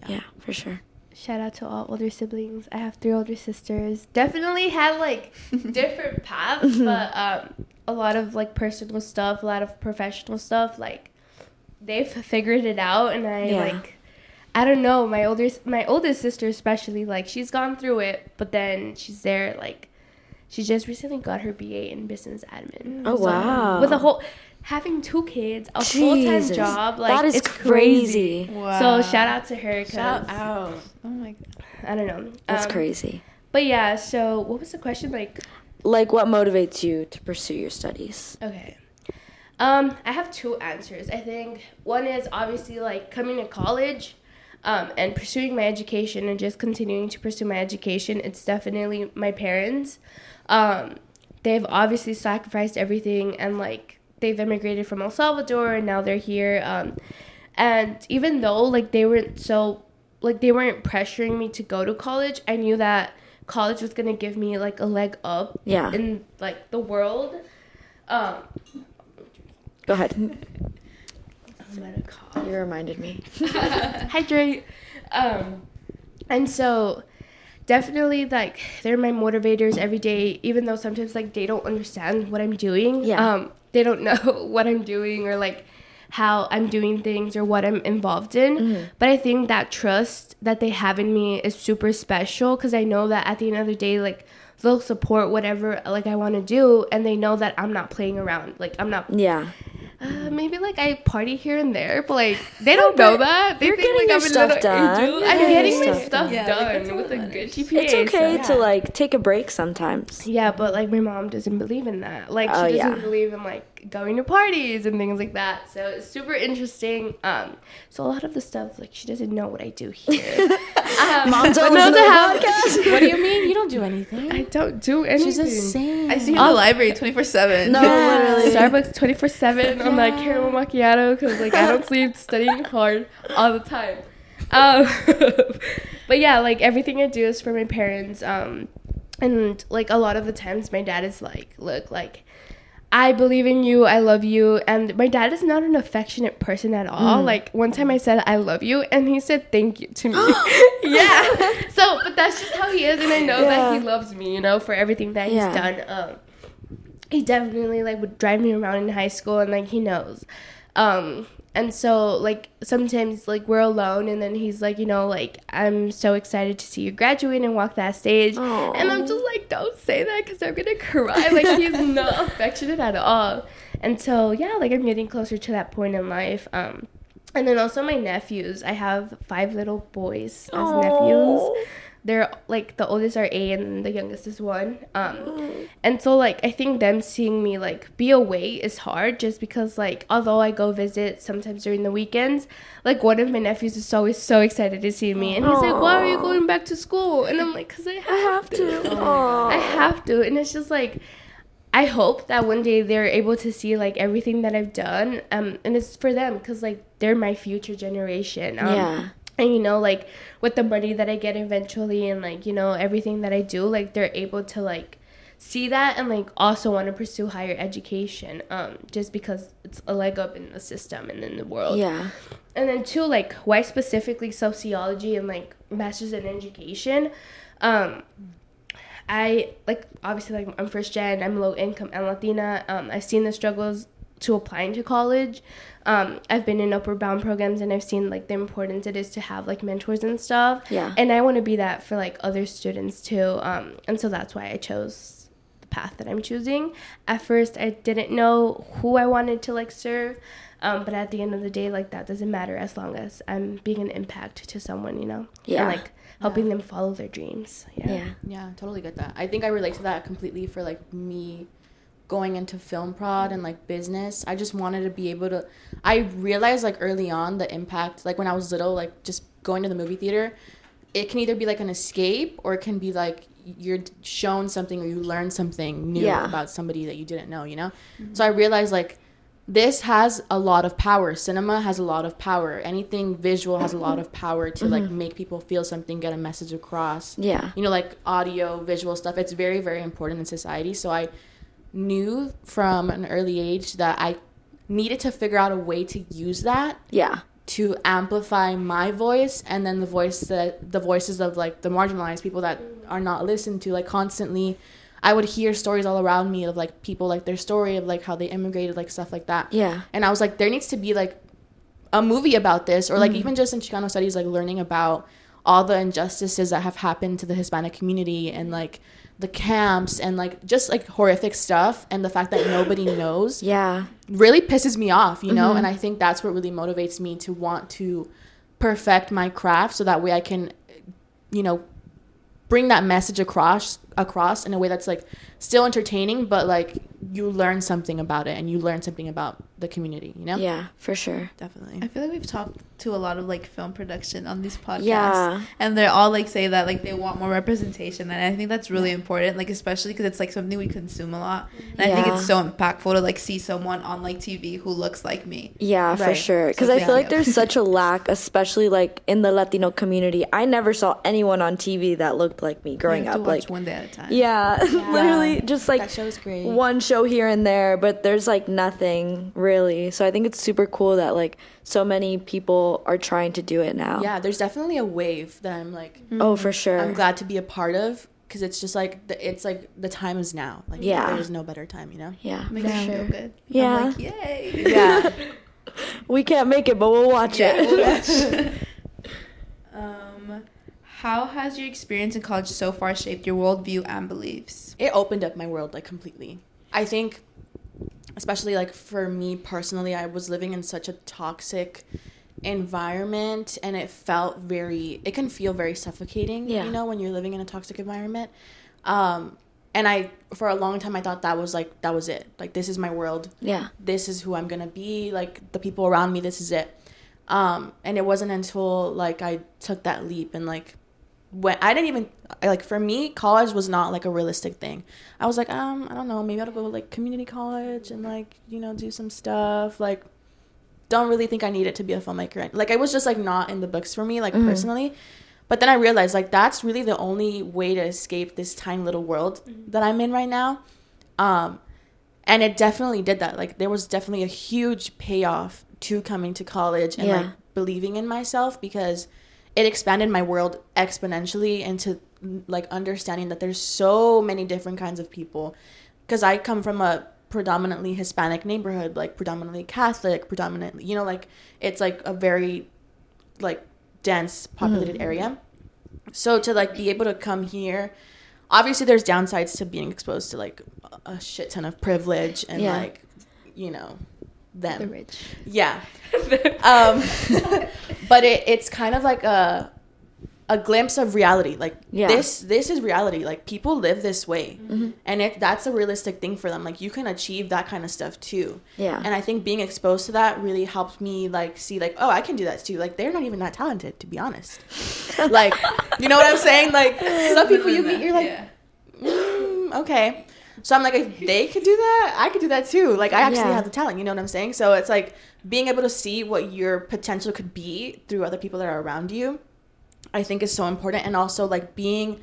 Yeah, for sure. Shout out to all older siblings. I have three older sisters. Definitely had like (laughs) different paths, but um, a lot of like personal stuff, a lot of professional stuff. Like they've figured it out, and I Yeah. like. I don't know. My older, my oldest sister especially, like she's gone through it, but then she's there. Like she just recently got her BA in business admin. Oh, wow. With a whole having two kids, a full time job, like that is it's crazy. crazy. Wow. So shout out to her. 'cause Shout out. Oh my god. I don't know. That's Um, crazy. But yeah, so what was the question? Like, Like, what motivates you to pursue your studies? okay. Um, I have two answers. I think one is obviously like coming to college um, and pursuing my education and just continuing to pursue my education. It's definitely my parents. Um, they've obviously sacrificed everything and like they've immigrated from El Salvador and now they're here. Um, and even though like they weren't so like they weren't pressuring me to go to college, I knew that college was gonna give me like a leg up Yeah. in like the world. Um, Go ahead. I'm gonna cough. You reminded me. (laughs) hydrate. Um, and so definitely like they're my motivators every day, even though sometimes like they don't understand what I'm doing. Yeah. Um, they don't (laughs) know what I'm doing or like how I'm doing things or what I'm involved in. Mm-hmm. But I think that trust that they have in me is super special because I know that at the end of the day, like they'll support whatever like I want to do, and they know that I'm not playing around. Like I'm not Yeah. Uh, maybe like I party here and there, but like they don't (laughs) know that. They you're think getting like your I'm stuff little done. angel. I'm getting my stuff stuff done. Like, with a good. GPA. It's okay so- to like take a break sometimes. Yeah, but like my mom doesn't believe in that. Like Oh, she doesn't yeah. believe in like going to parties and things like that. So it's super interesting. Um, so a lot of the stuff like she doesn't know what I do here. (laughs) um, Mom, but don't knows to the podcast. (laughs) What do you mean? You don't do anything. I don't do anything. She's a saint. I see you in the library 24 7. No, Yeah, literally. Starbucks 24 7 on like caramel macchiato because like I don't sleep studying hard all the time. Um, (laughs) but yeah, like everything I do is for my parents. Um, and like a lot of the times my dad is like, look, like I believe in you, I love you. And my dad is not an affectionate person at all. Like one time I said I love you and he said thank you to me. (gasps) (laughs) yeah. So but that's just how he is and I know that he loves me, you know, for everything that he's Yeah. done. Um he definitely like would drive me around in high school and like he knows um and so like sometimes like we're alone and then he's like you know like i'm so excited to see you graduate and walk that stage. And i'm just like don't say that because i'm gonna cry. Like he's (laughs) not affectionate at all. And so yeah like i'm getting closer to that point in life um and then also my nephews. I have five little boys as nephews they're like the oldest are eight and the youngest is one. Um, and so like I think them seeing me like be away is hard just because like although I go visit sometimes during the weekends, like one of my nephews is always so excited to see me and he's like, "Why are you going back to school?" And I'm like, "Cause I have, I have to. Aw. I have to." And it's just like I hope that one day they're able to see like everything that I've done, um, and it's for them because like they're my future generation. Um, Yeah. And you know, like with the money that I get eventually, and like you know everything that I do, like they're able to like see that and like also want to pursue higher education, um, just because it's a leg up in the system and in the world. Yeah. And then two, like why specifically sociology and like masters in education. Um, I like obviously like I'm first gen, I'm low income and Latina. Um, I've seen the struggles to applying to college. Um, I've been in upward bound programs and I've seen like the importance it is to have like mentors and stuff. Yeah. And I want to be that for like other students too. Um, and so that's why I chose the path that I'm choosing. At first, I didn't know who I wanted to like serve. Um, but at the end of the day, like that doesn't matter as long as I'm being an impact to someone, you know? Yeah. And like helping them follow their dreams. Yeah. Yeah. Yeah, totally get that. I think I relate to that completely for like me going into film prod and like business. I just wanted to be able to I realized like early on the impact like when I was little like just going to the movie theater it can either be like an escape or it can be like you're shown something or you learn something new Yeah. about somebody that you didn't know, you know? Mm-hmm. So I realized like this has a lot of power. Cinema has a lot of power. Anything visual has a lot of power to like mm-hmm. make people feel something, get a message across Yeah. you know like audio visual stuff it's very very important in society so i knew from an early age that i needed to figure out a way to use that Yeah. to amplify my voice and then the voice that the voices of like the marginalized people that are not listened to like constantly i would hear stories all around me of like people like their story of like how they immigrated like stuff like that Yeah. and I was like, there needs to be like a movie about this, or like mm-hmm. even just in Chicano studies, like learning about all the injustices that have happened to the Hispanic community and like the camps and like just like horrific stuff, and the fact that nobody knows Yeah. really pisses me off, you know. And mm-hmm. I think that's what really motivates me to want to perfect my craft, so that way I can, you know, bring that message across across in a way that's like still entertaining, but like you learn something about it and you learn something about the community, you know? Yeah, for sure. Definitely. I feel like we've talked to a lot of like film production on these podcasts. Yeah. And they're all like say that like they want more representation. And I think that's really important, like especially because it's like something we consume a lot. And I think it's so impactful to like see someone on like TV who looks like me. Yeah, for sure. Because So I feel like there's such a lack, especially like in the Latino community. I never saw anyone on TV that looked like me growing You have to up. watch Like, one day at a time. yeah, (laughs) literally just like that show's great. one show here and there, but there's like nothing really. So I think it's super cool that like so many people are trying to do it now. Yeah, there's definitely a wave that I'm like, Oh, for sure. I'm glad to be a part of because it's just like, the, it's like the time is now. Like, Yeah. there's no better time, you know? Yeah, Makes for me feel good. Yeah. I'm like, yay. Yeah. (laughs) we can't make it, but we'll watch it. We'll watch. (laughs) um, how has your experience in college so far shaped your worldview and beliefs? it opened up my world like completely. I think especially like for me personally, I was living in such a toxic environment and it felt very it can feel very suffocating, Yeah. you know, when you're living in a toxic environment. Um and I for a long time I thought that was like that was it. Like this is my world. yeah. This is who I'm going to be, like the people around me, this is it. Um and it wasn't until like I took that leap and like when I didn't even like for me, college was not like a realistic thing. I was like, um, I don't know, maybe I'll go like community college and like you know do some stuff. Like, don't really think I need it to be a filmmaker. Like, it was just like not in the books for me, like personally. But then I realized like that's really the only way to escape this tiny little world that I'm in right now. Um, and it definitely did that. Like, there was definitely a huge payoff to coming to college and Yeah. like believing in myself because it expanded my world exponentially into like understanding that there's so many different kinds of people. Because i come from a predominantly hispanic neighborhood like predominantly catholic predominantly you know like it's like a very like dense populated mm-hmm. area. So to like be able to come here obviously there's downsides to being exposed to like a shit ton of privilege and Yeah. like you know them The rich. yeah. (laughs) um, (laughs) but it, it's kind of like a a glimpse of reality. Like Yeah. this this is reality. Like people live this way. And if that's a realistic thing for them, like you can achieve that kind of stuff too. Yeah. And I think being exposed to that really helped me like see like, oh, I can do that too. Like they're not even that talented, to be honest. (laughs) like, you know what I'm saying? Like some people you meet, you're like, Yeah. mm, okay. So I'm like, if they could do that, I could do that too. Like I actually Yeah. have the talent. You know what I'm saying? So it's like being able to see what your potential could be through other people that are around you. I think is so important, and also like being.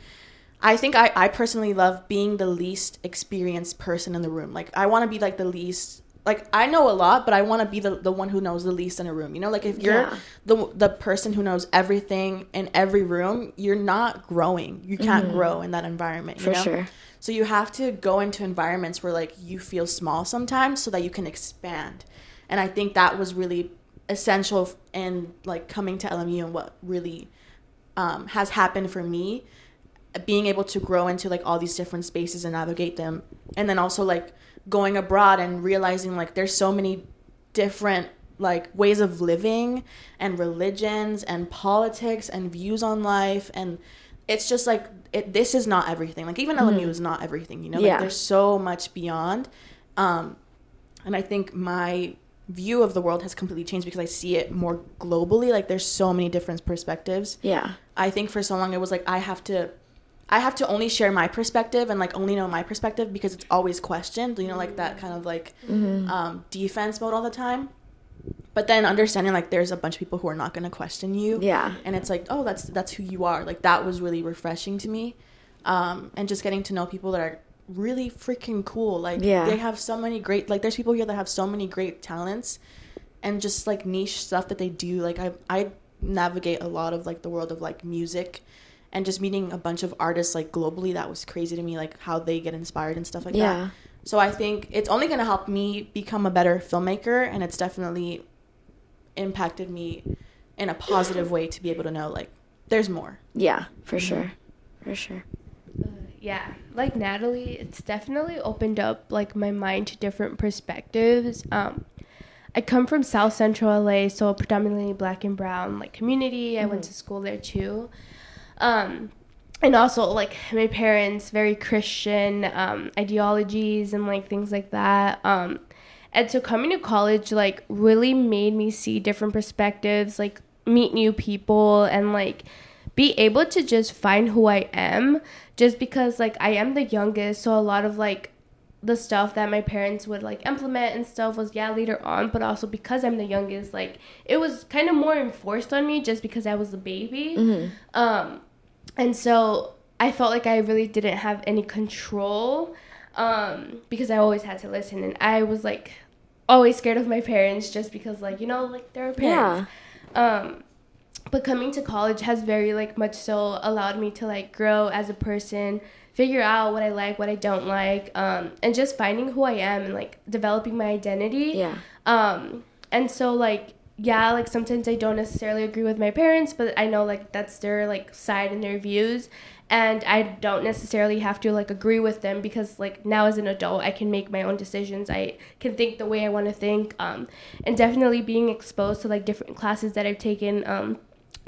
I think I, I personally love being the least experienced person in the room. Like I want to be like the least like I know a lot, but I want to be the, the one who knows the least in a room. You know, like if you're Yeah. the the person who knows everything in every room, you're not growing. You can't grow in that environment. You Mm-hmm. For know? sure. So you have to go into environments where like you feel small sometimes, so that you can expand. And I think that was really essential in like coming to LMU and what really um, has happened for me being able to grow into like all these different spaces and navigate them and then also like going abroad and realizing like there's so many different like ways of living and religions and politics and views on life and it's just like it this is not everything like even LMU is not everything you know Yeah. like there's so much beyond um and I think my view of the world has completely changed because I see it more globally like there's so many different perspectives Yeah. I think for so long it was like I have to I have to only share my perspective and like only know my perspective because it's always questioned, you know, like that kind of like Mm-hmm. um, defense mode all the time. But then understanding like there's a bunch of people who are not going to question you, Yeah. and it's like oh that's that's who you are. Like that was really refreshing to me, um, and just getting to know people that are really freaking cool. Like Yeah. they have so many great like there's people here that have so many great talents, and just like niche stuff that they do. Like I I navigate a lot of like the world of like music and just meeting a bunch of artists like globally that was crazy to me like how they get inspired and stuff like Yeah. that so i think it's only going to help me become a better filmmaker and it's definitely impacted me in a positive way to be able to know like there's more Yeah. For sure. For sure. yeah like natalie it's definitely opened up like my mind to different perspectives um i come from south central la so a predominantly black and brown like community i went to school there too um and also like my parents very christian um ideologies and like things like that um and so coming to college like really made me see different perspectives like meet new people and like be able to just find who I am just because like I am the youngest so a lot of like the stuff that my parents would like implement and stuff was yeah later on but also because I'm the youngest like it was kind of more enforced on me just because I was a baby. Um and so I felt like I really didn't have any control um because I always had to listen. And I was like always scared of my parents just because like you know like they're parents. Um but coming to college has very like much so allowed me to like grow as a person figure out what i like what i don't like um, and just finding who i am and like developing my identity. Yeah. um, and so like yeah like sometimes i don't necessarily agree with my parents but i know like that's their like side and their views. And i don't necessarily have to like agree with them because like now as an adult i can make my own decisions. I can think the way i want to think um, and definitely being exposed to like different classes that i've taken um,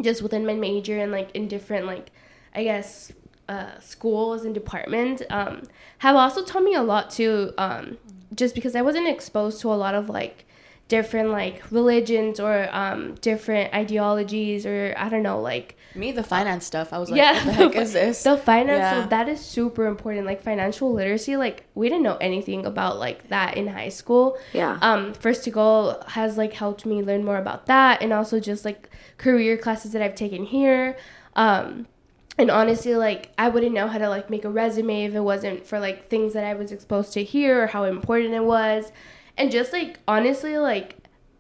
just within my major and like in different like i guess uh, schools and departments um, have also taught me a lot too um, just because i wasn't exposed to a lot of like different like religions or um, different ideologies or i don't know like me the finance stuff i was like yeah what the (laughs) heck is this the finance Yeah. so that is super important like financial literacy like we didn't know anything about like that in high school Yeah. um first to go has like helped me learn more about that and also just like career classes that i've taken here um and honestly like i wouldn't know how to like make a resume if it wasn't for like things that i was exposed to here or how important it was and just like honestly like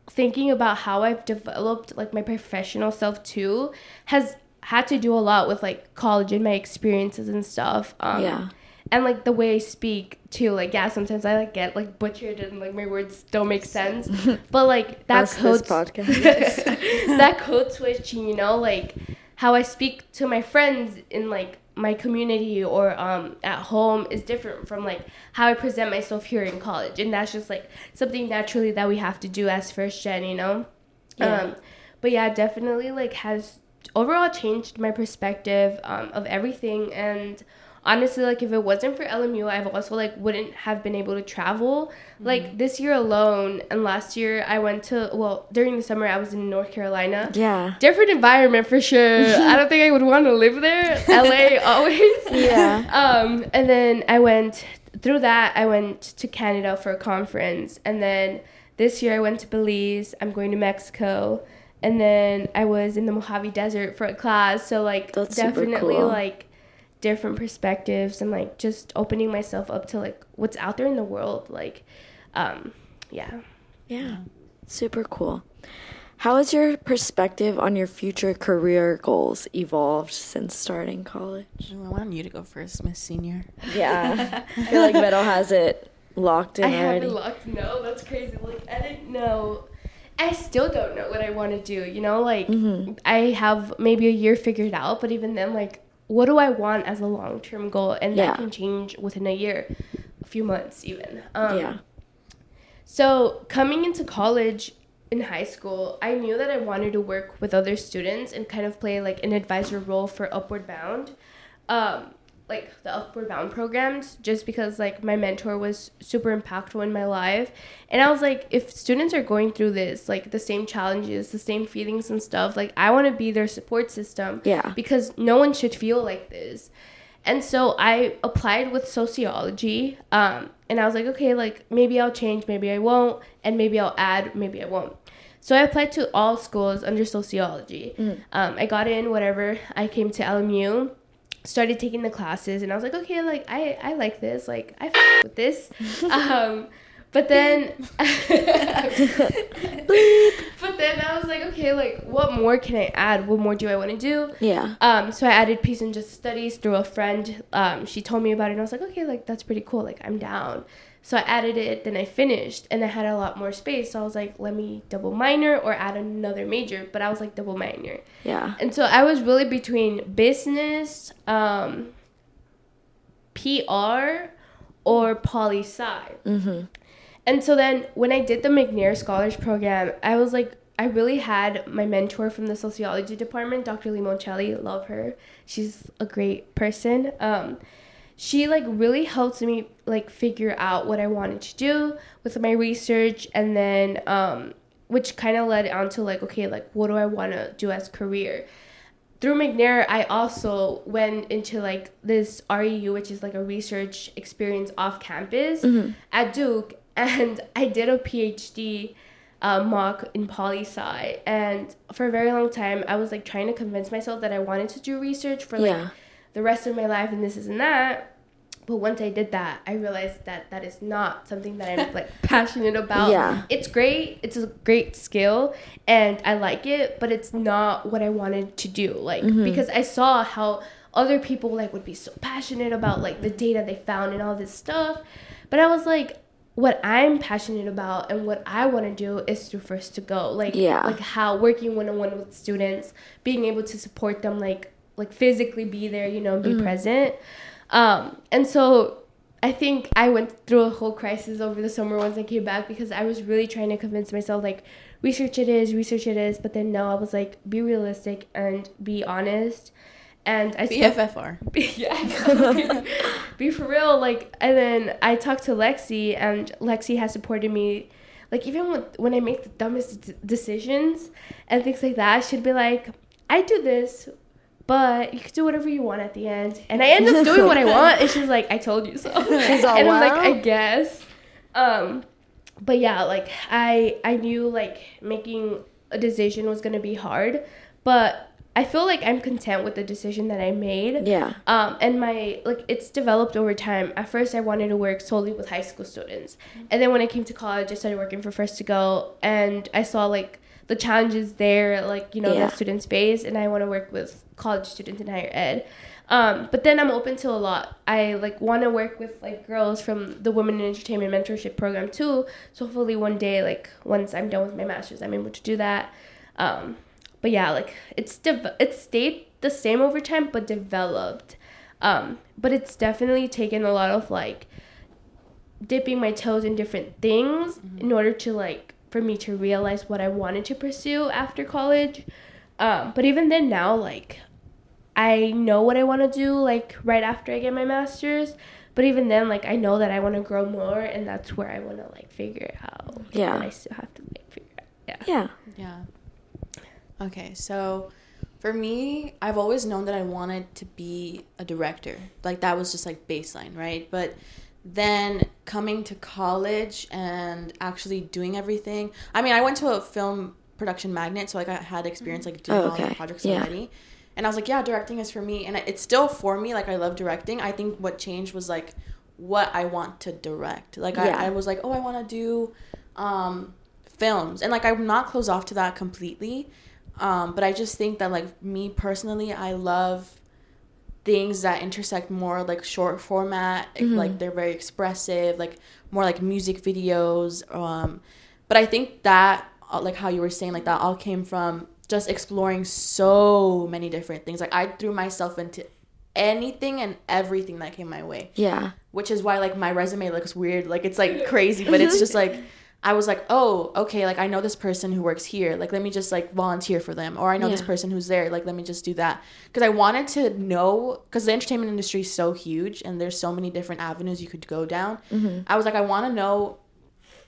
thinking about how I've developed like my professional self too has had to do a lot with like college and my experiences and stuff. Um, Yeah. And like the way I speak too, like yeah, sometimes I like get like butchered and like my words don't make sense. (laughs) But like that That's code podcast. (laughs) (laughs) that code switching, you know, like how I speak to my friends in like my community or um, at home is different from like how I present myself here in college, and that's just like something naturally that we have to do as first gen, you know. Yeah. Um, but yeah, definitely like has overall changed my perspective um, of everything and honestly like if it wasn't for LMU I've also like wouldn't have been able to travel Mm-hmm. like this year alone and last year I went to well during the summer I was in North Carolina Yeah. different environment for sure (laughs) I don't think I would want to live there LA (laughs) always Yeah. um, and then I went through that. I went to Canada for a conference, and then this year I went to Belize. I'm going to Mexico, and then I was in the Mojave Desert for a class. So like That's definitely cool. like different perspectives and like just opening myself up to like what's out there in the world. Like, um, yeah. Yeah. Super cool. How has your perspective on your future career goals evolved since starting college? Ooh, I want you to go first, Miss Senior. Yeah. (laughs) I feel like Meadow has it locked in I already. haven't locked. No, that's crazy. Like I didn't know. I still don't know what I want to do. You know, like Mm-hmm. I have maybe a year figured out, but even then, like, what do I want as a long term goal? And Yeah. that can change within a year, a few months even. Um, yeah. So coming into college in high school, I knew that I wanted to work with other students and kind of play like an advisor role for Upward Bound, um, like the Upward Bound programs, just because like my mentor was super impactful in my life, and I was like, if students are going through this, like the same challenges, the same feelings and stuff, like I want to be their support system, Yeah. because no one should feel like this. And so I applied with sociology, um, and I was like, okay, like maybe I'll change, maybe I won't, and maybe I'll add, maybe I won't. So I applied to all schools under sociology. Um, I got in, whatever. I came to LMU, started taking the classes, and I was like, okay, like I, I like this, like I f- with this. (laughs) um, but then, (laughs) (laughs) but then I was like, okay, like what more can I add? What more do I want to do? Yeah. Um, so I added peace and justice studies through a friend. Um, she told me about it, and I was like, okay, like that's pretty cool. Like I'm down. So I added it. Then I finished, and I had a lot more space. So I was like, let me double minor or add another major. But I was like double minor, Yeah. and so I was really between business, um, PR, or poli sci. Mm-hmm. And so then when I did the McNair Scholars Program, I was like, I really had my mentor from the sociology department, Dr. Limoncelli. Love her. She's a great person. Um, she like really helped me like figure out what I wanted to do with my research, and then um, which kind of led on to like, okay, like what do I want to do as a career? through McNair, I also went into like this REU, which is like a research experience off campus at Duke, (laughs) and I did a PhD uh, mock in poli sci. And for a very long time, I was like trying to convince myself that I wanted to do research for like Yeah. the rest of my life and this is and that. But once I did that, I realized that that is not something that I'm like (laughs) passionate about. Yeah. It's great. It's a great skill and I like it, but it's not what I wanted to do. Like mm-hmm. because I saw how other people like would be so passionate about like the data they found and all this stuff. But I was like what I'm passionate about and what I want to do is through first to go. Like Yeah. like how working one on one with students, being able to support them like like physically be there, you know, be mm-hmm. present. Um, and so I think I went through a whole crisis over the summer once I came back because I was really trying to convince myself like research it is, research it is, but then no, I was like be realistic and be honest. And I spoke- BFFR. (laughs) yeah, (laughs) be for real. Like, and then I talked to Lexi, and Lexi has supported me. Like, even when when I make the dumbest d- decisions and things like that, she'd be like, "I do this, but you can do whatever you want at the end." And I end up doing what I (laughs) want, and she's like, "I told you so." She's (laughs) all, and I'm like, "I guess." Um, but yeah, like I I knew like making a decision was gonna be hard, but I feel like I'm content with the decision that I made. Yeah. Um, and my like it's developed over time. At first, I wanted to work solely with high school students, and then when I came to college, I started working for First to Go, and I saw like the challenges there, like you know Yeah. that students face, and I want to work with college students in higher ed. Um, but then I'm open to a lot. I like want to work with like girls from the Women in Entertainment Mentorship Program too. So hopefully one day, like once I'm done with my masters, I'm able to do that. Um, but yeah, like it's dev- it's stayed the same over time, but developed. Um, but it's definitely taken a lot of like dipping my toes in different things in order to like for me to realize what I wanted to pursue after college. Um, but even then, now like I know what I want to do like right after I get my master's. But even then, like I know that I want to grow more, and that's where I want to like figure it out. Yeah. And I still have to like figure it out. Yeah. Yeah. Yeah. Okay, so for me, I've always known that I wanted to be a director. Like that was just like baseline, right? But then coming to college and actually doing everything. I mean, I went to a film production magnet, so like I had experience like doing Oh, all the projects Yeah. already. And I was like, yeah, directing is for me, and it's still for me. Like I love directing. I think what changed was like what I want to direct. Like Yeah. I, I was like, oh, I want to do um, films, and like I'm not closed off to that completely. Um, but I just think that like me personally, I love things that intersect more like short format like they're very expressive like more like music videos um but i think that uh, like how you were saying like that all came from just exploring so many different things. Like i threw myself into anything and everything that came my way. Yeah. which is why like my resume looks weird. Like it's like (laughs) crazy but it's just like i was like oh okay like i know this person who works here. Like let me just like volunteer for them. Or i know this person who's there. Like let me just do that. Because i wanted to know because the entertainment industry is so huge and there's so many different avenues you could go down. Mm-hmm. I was like i want to know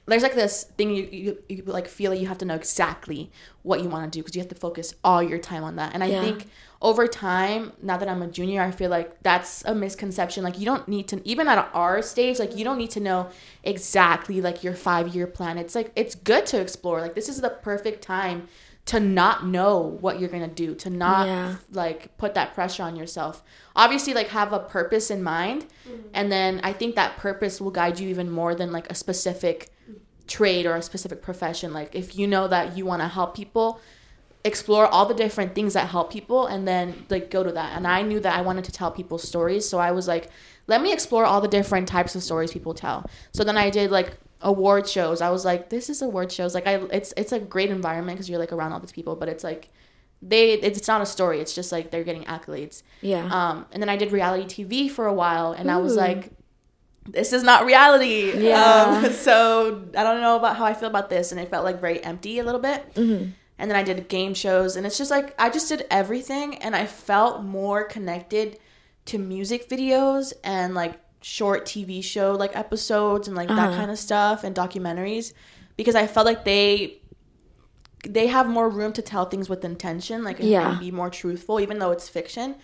there's like this thing you, you, you like feel like you have to know exactly what you want to do because you have to focus all your time on that. And i Yeah. think over time now that i'm a junior i feel like that's a misconception. Like you don't need to even at our stage like you don't need to know exactly like your five year plan. It's like it's good to explore. Like this is the perfect time to not know what you're gonna do to not Yeah. like put that pressure on yourself. Obviously like have a purpose in mind mm-hmm. and then i think that purpose will guide you even more than like a specific trade or a specific profession. Like if you know that you want to help people explore all the different things that help people and then like go to that. And i knew that i wanted to tell people stories so i was like let me explore all the different types of stories people tell. So then i did like award shows. I was like this is award shows. Like i it's it's a great environment because you're like around all these people but it's like they it's not a story. It's just like they're getting accolades. Yeah. um and then i did reality tv for a while and i was like this is not reality. Yeah. um, (laughs) so i don't know about how i feel about this and it felt like very empty a little bit. Mhm. And then I did game shows, and it's just like I just did everything, and I felt more connected to music videos and like short TV show like episodes and like that Uh-huh. kind of stuff and documentaries because I felt like they they have more room to tell things with intention, like Yeah. and be more truthful, even though it's fiction.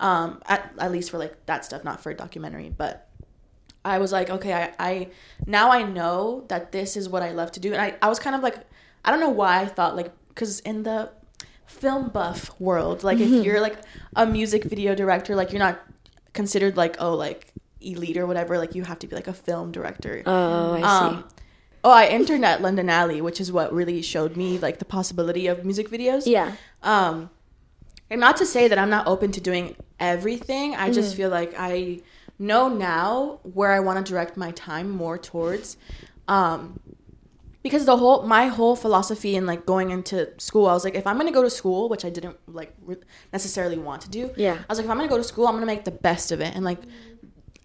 Um, at, at least for like that stuff, not for a documentary, but I was like, okay, I, I now I know that this is what I love to do, and I, I was kind of like, I don't know why I thought like, because in the film buff world, like if you're like a music video director, like you're not considered like oh like elite or whatever, like you have to be like a film director. oh, I see. Um, oh, I interned at London Alley, which is what really showed me like the possibility of music videos. yeah. Um, and not to say that I'm not open to doing everything. I just feel like I know now where I want to direct my time more towards. Um, because the whole my whole philosophy in like going into school, I was like, if I'm gonna go to school, which I didn't like re- necessarily want to do. Yeah. I was like, if I'm gonna go to school, I'm gonna make the best of it, and like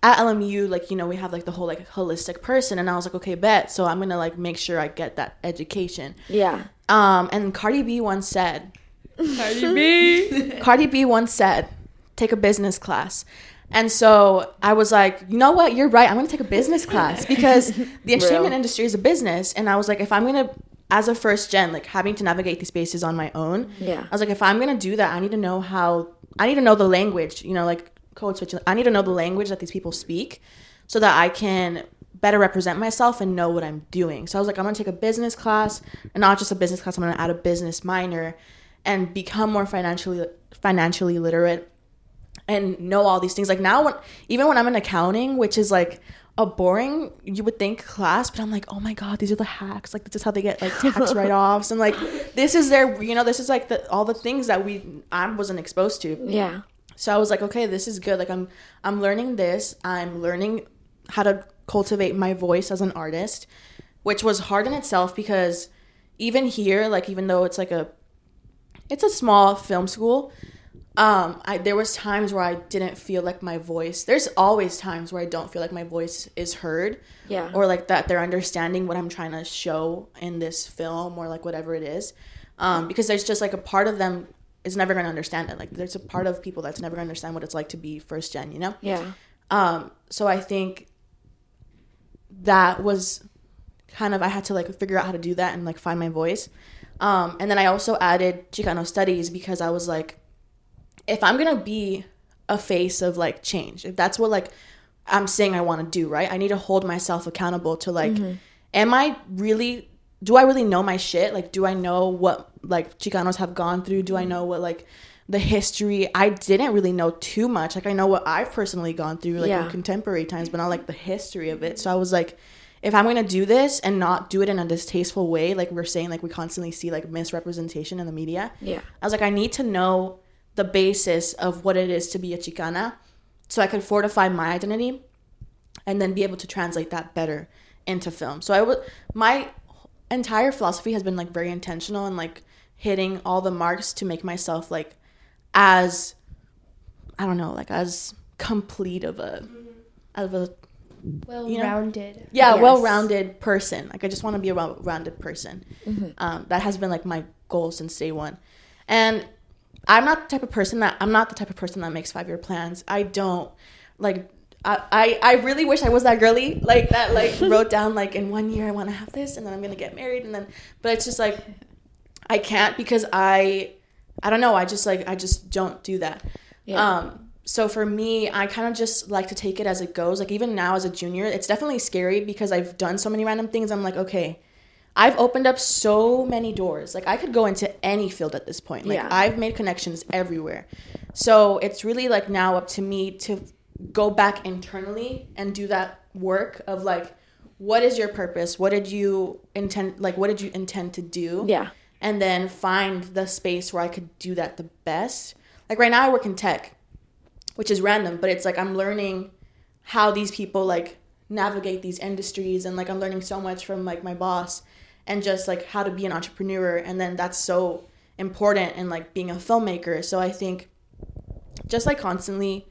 at LMU, like you know, we have like the whole like holistic person, and I was like, okay, bet. So I'm gonna like make sure I get that education. Yeah. Um, and Cardi B once said, Cardi B. (laughs) Cardi B once said, take a business class. And so I was like, you know what? You're right. I'm going to take a business class (laughs) because the entertainment Real. industry is a business. And I was like, if I'm going to, as a first gen, like having to navigate these spaces on my own, Yeah. I was like, if I'm going to do that, I need to know how, I need to know the language, you know, like code switch. I need to know the language that these people speak so that I can better represent myself and know what I'm doing. So I was like, I'm going to take a business class and not just a business class. I'm going to add a business minor and become more financially financially literate and know all these things. Like now, when even when I'm in accounting, which is like a boring, you would think class, but I'm like, oh my god, these are the hacks. Like this is how they get like tax (laughs) write offs, and like this is their, you know, this is like the all the things that we I wasn't exposed to. Yeah. So I was like, okay, this is good. Like I'm I'm learning this. I'm learning how to cultivate my voice as an artist, which was hard in itself because even here, like even though it's like a it's a small film school, um, I there was times where I didn't feel like my voice. There's always times where I don't feel like my voice is heard Yeah. or like that they're understanding what I'm trying to show in this film or like whatever it is. Um, because there's just like a part of them is never going to understand it. Like there's a part of people that's never going to understand what it's like to be first gen, you know? Yeah. Um, so I think that was kind of I had to like figure out how to do that and like find my voice. Um, and then I also added Chicano studies because I was like, if I'm gonna be a face of like change, if that's what like I'm saying I want to do, right? I need to hold myself accountable to like, mm-hmm. am I really? Do I really know my shit? Like, do I know what like Chicanos have gone through? Do I mm-hmm. know what like the history? I didn't really know too much. Like, I know what I've personally gone through, like Yeah. in contemporary times, but not like the history of it. So I was like, if I'm gonna do this and not do it in a distasteful way, like we're saying, like we constantly see like misrepresentation in the media. Yeah. I was like, I need to know the basis of what it is to be a Chicana so I could fortify my identity and then be able to translate that better into film. So I would my entire philosophy has been like very intentional and like hitting all the marks to make myself like as I don't know, like as complete of a of a Well You know? rounded. yeah, Yes. well-rounded person. Like I just want to be a well-rounded person. Mm-hmm. Um, that has been like my goal since day one. And I'm not the type of person that I'm not the type of person that makes five-year plans. I don't like. I, I, I really wish I was that girly like that like (laughs) wrote down like in one year I want to have this and then I'm gonna get married and then but it's just like I can't because I I don't know I just like I just don't do that Yeah. um, so for me, I kind of just like to take it as it goes. Like even now as a junior, it's definitely scary because I've done so many random things. I'm like, okay, I've opened up so many doors. Like I could go into any field at this point. Like Yeah. I've made connections everywhere. So it's really like now up to me to go back internally and do that work of like, what is your purpose? What did you intend? Like, what did you intend to do? Yeah. and then find the space where I could do that the best. Like right now I work in tech, which is random, but it's like I'm learning how these people like navigate these industries and like I'm learning so much from like my boss and just like how to be an entrepreneur and then that's so important in like being a filmmaker. So I think just like constantly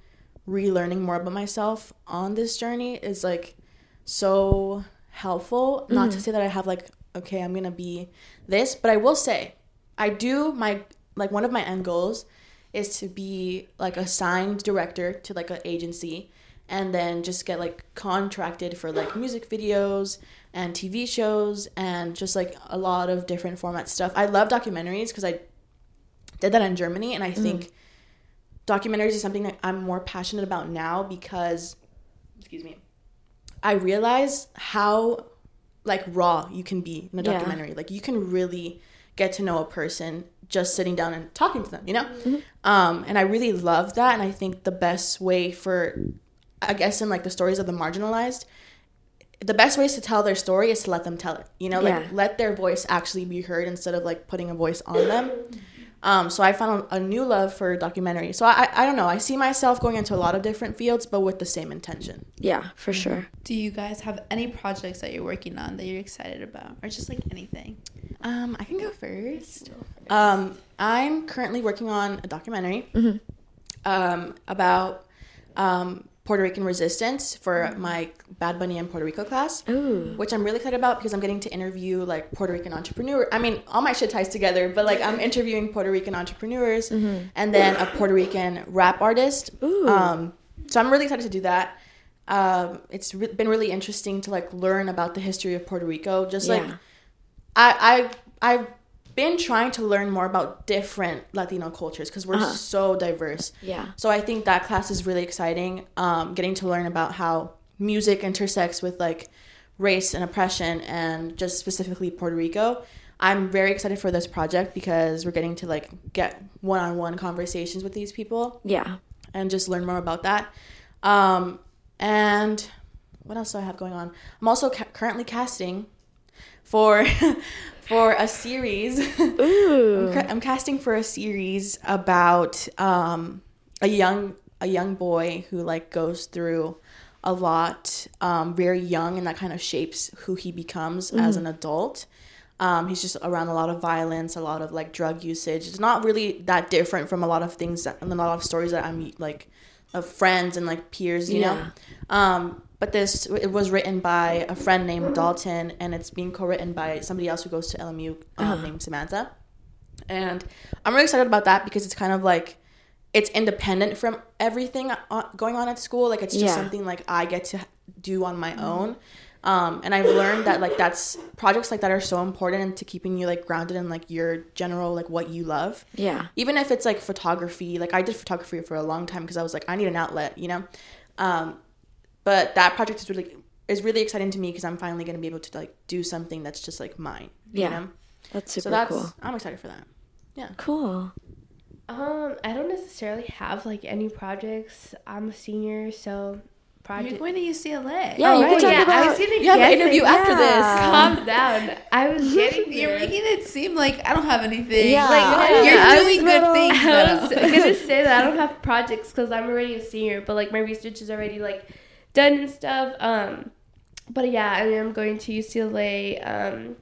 relearning more about myself on this journey is like so helpful. Not to mm-hmm. say that I have like, okay, I'm gonna be this, but I will say, I do my like one of my end goals is to be like a signed director to like an agency and then just get like contracted for like music videos and TV shows and just like a lot of different format stuff. I love documentaries because I did that in Germany and I think documentaries is something that I'm more passionate about now because excuse me I realize how like raw you can be in a Yeah. documentary like you can really get to know a person just sitting down and talking to them you know um and I really love that and I think the best way for I guess in like the stories of the marginalized the best ways to tell their story is to let them tell it you know like Yeah. let their voice actually be heard instead of like putting a voice on them um, so I found a new love for documentary. So I, I don't know. I see myself going into a lot of different fields, but with the same intention. Yeah, for sure. Do you guys have any projects that you're working on that you're excited about, or just like anything? Um, I can go first. Um, I'm currently working on a documentary um, about um, Puerto Rican resistance for my Bad Bunny and Puerto Rico class, Ooh. which I'm really excited about because I'm getting to interview like Puerto Rican entrepreneur. I mean, all my shit ties together, but like I'm interviewing Puerto Rican entrepreneurs and then a Puerto Rican rap artist. Ooh. Um, so I'm really excited to do that. Um, it's re- been really interesting to like learn about the history of Puerto Rico. Just like I I I've been trying to learn more about different Latino cultures because we're Uh-huh. so diverse. Yeah. So I think that class is really exciting. Um, getting to learn about how music intersects with like race and oppression and just specifically Puerto Rico. I'm very excited for this project because we're getting to like get one-on-one conversations with these people Yeah. and just learn more about that. Um, and what else do I have going on? I'm also ca- currently casting for (laughs) for a series. (laughs) Ooh. I'm, ca- I'm casting for a series about um, a young a young boy who like goes through a lot um, very young, and that kind of shapes who he becomes as an adult. Um, he's just around a lot of violence, a lot of like drug usage. It's not really that different from a lot of things that, and a lot of stories that I'm like of friends and like peers, you Yeah. know. Um, but this it was written by a friend named Dalton, and it's being co-written by somebody else who goes to LMU um, named Samantha. and I'm really excited about that because it's kind of like it's independent from everything going on at school. Like it's just Yeah. something like I get to do on my own. Um, and I've learned that like that's projects like that are so important into keeping you like grounded in like your general like what you love Yeah. even if it's like photography like i did photography for a long time because i was like i need an outlet you know um, but that project is really is really exciting to me because i'm finally going to be able to like do something that's just like mine you Yeah. know? That's super so that's cool. i'm excited for that Yeah, Cool. Um, I don't necessarily have like any projects. I'm a senior, so project. You're project. going to UCLA. Yeah, you Oh, can talk yeah, I was gonna you have an interview there. after Yeah. Calm down. I was (laughs) getting You're there. making it seem like I don't have anything. Yeah. Like, Yeah. you're I doing good little- things. (laughs) I was though. gonna (laughs) say that I don't have projects because I'm already a senior, but like my research is already like done and stuff. Um, but yeah, I mean, I'm going to UCLA. Um,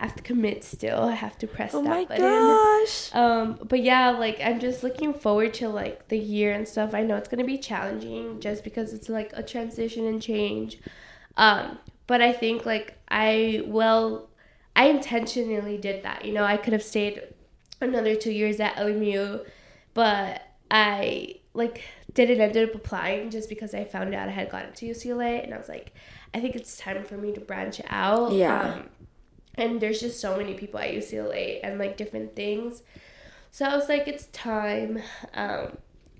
I have to commit still. I have to press Oh that my button. gosh. (laughs) Um, but yeah, like I'm just looking forward to like the year and stuff. I know it's gonna be challenging just because it's like a transition and change. Um, but I think like I well, I intentionally did that. You know, I could have stayed another two years at LMU, but I like didn't ended up applying just because I found out I had gotten to UCLA, and I was like, I think it's time for me to branch out. Yeah. Um, and there's just so many people at UCLA and like different things. So I was like, it's time. Um,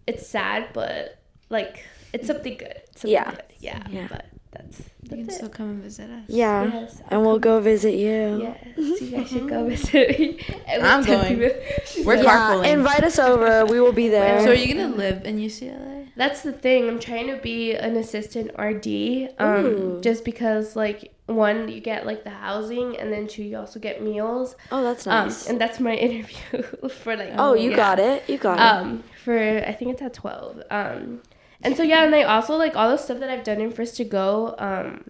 it's sad, but like it's something good. Something Yeah. good. Yeah. Yeah. But that's You can that's still come and visit us. Yeah. Yes, and we'll go visit you. Yes, you guys should go (laughs) visit me. (laughs) I'm going. We're like, Yeah, carpooling. invite us over. We will be there. So are you gonna live in UCLA? That's the thing. I'm trying to be an assistant RD. Um, Ooh. just because like one, you get like the housing, and then two, you also get meals. oh, that's Um, nice. and that's my (laughs) interview for like. oh, you yeah. got it. You got it. um for i think it's at 12 um and so yeah and i also like all the stuff that i've done in first to go um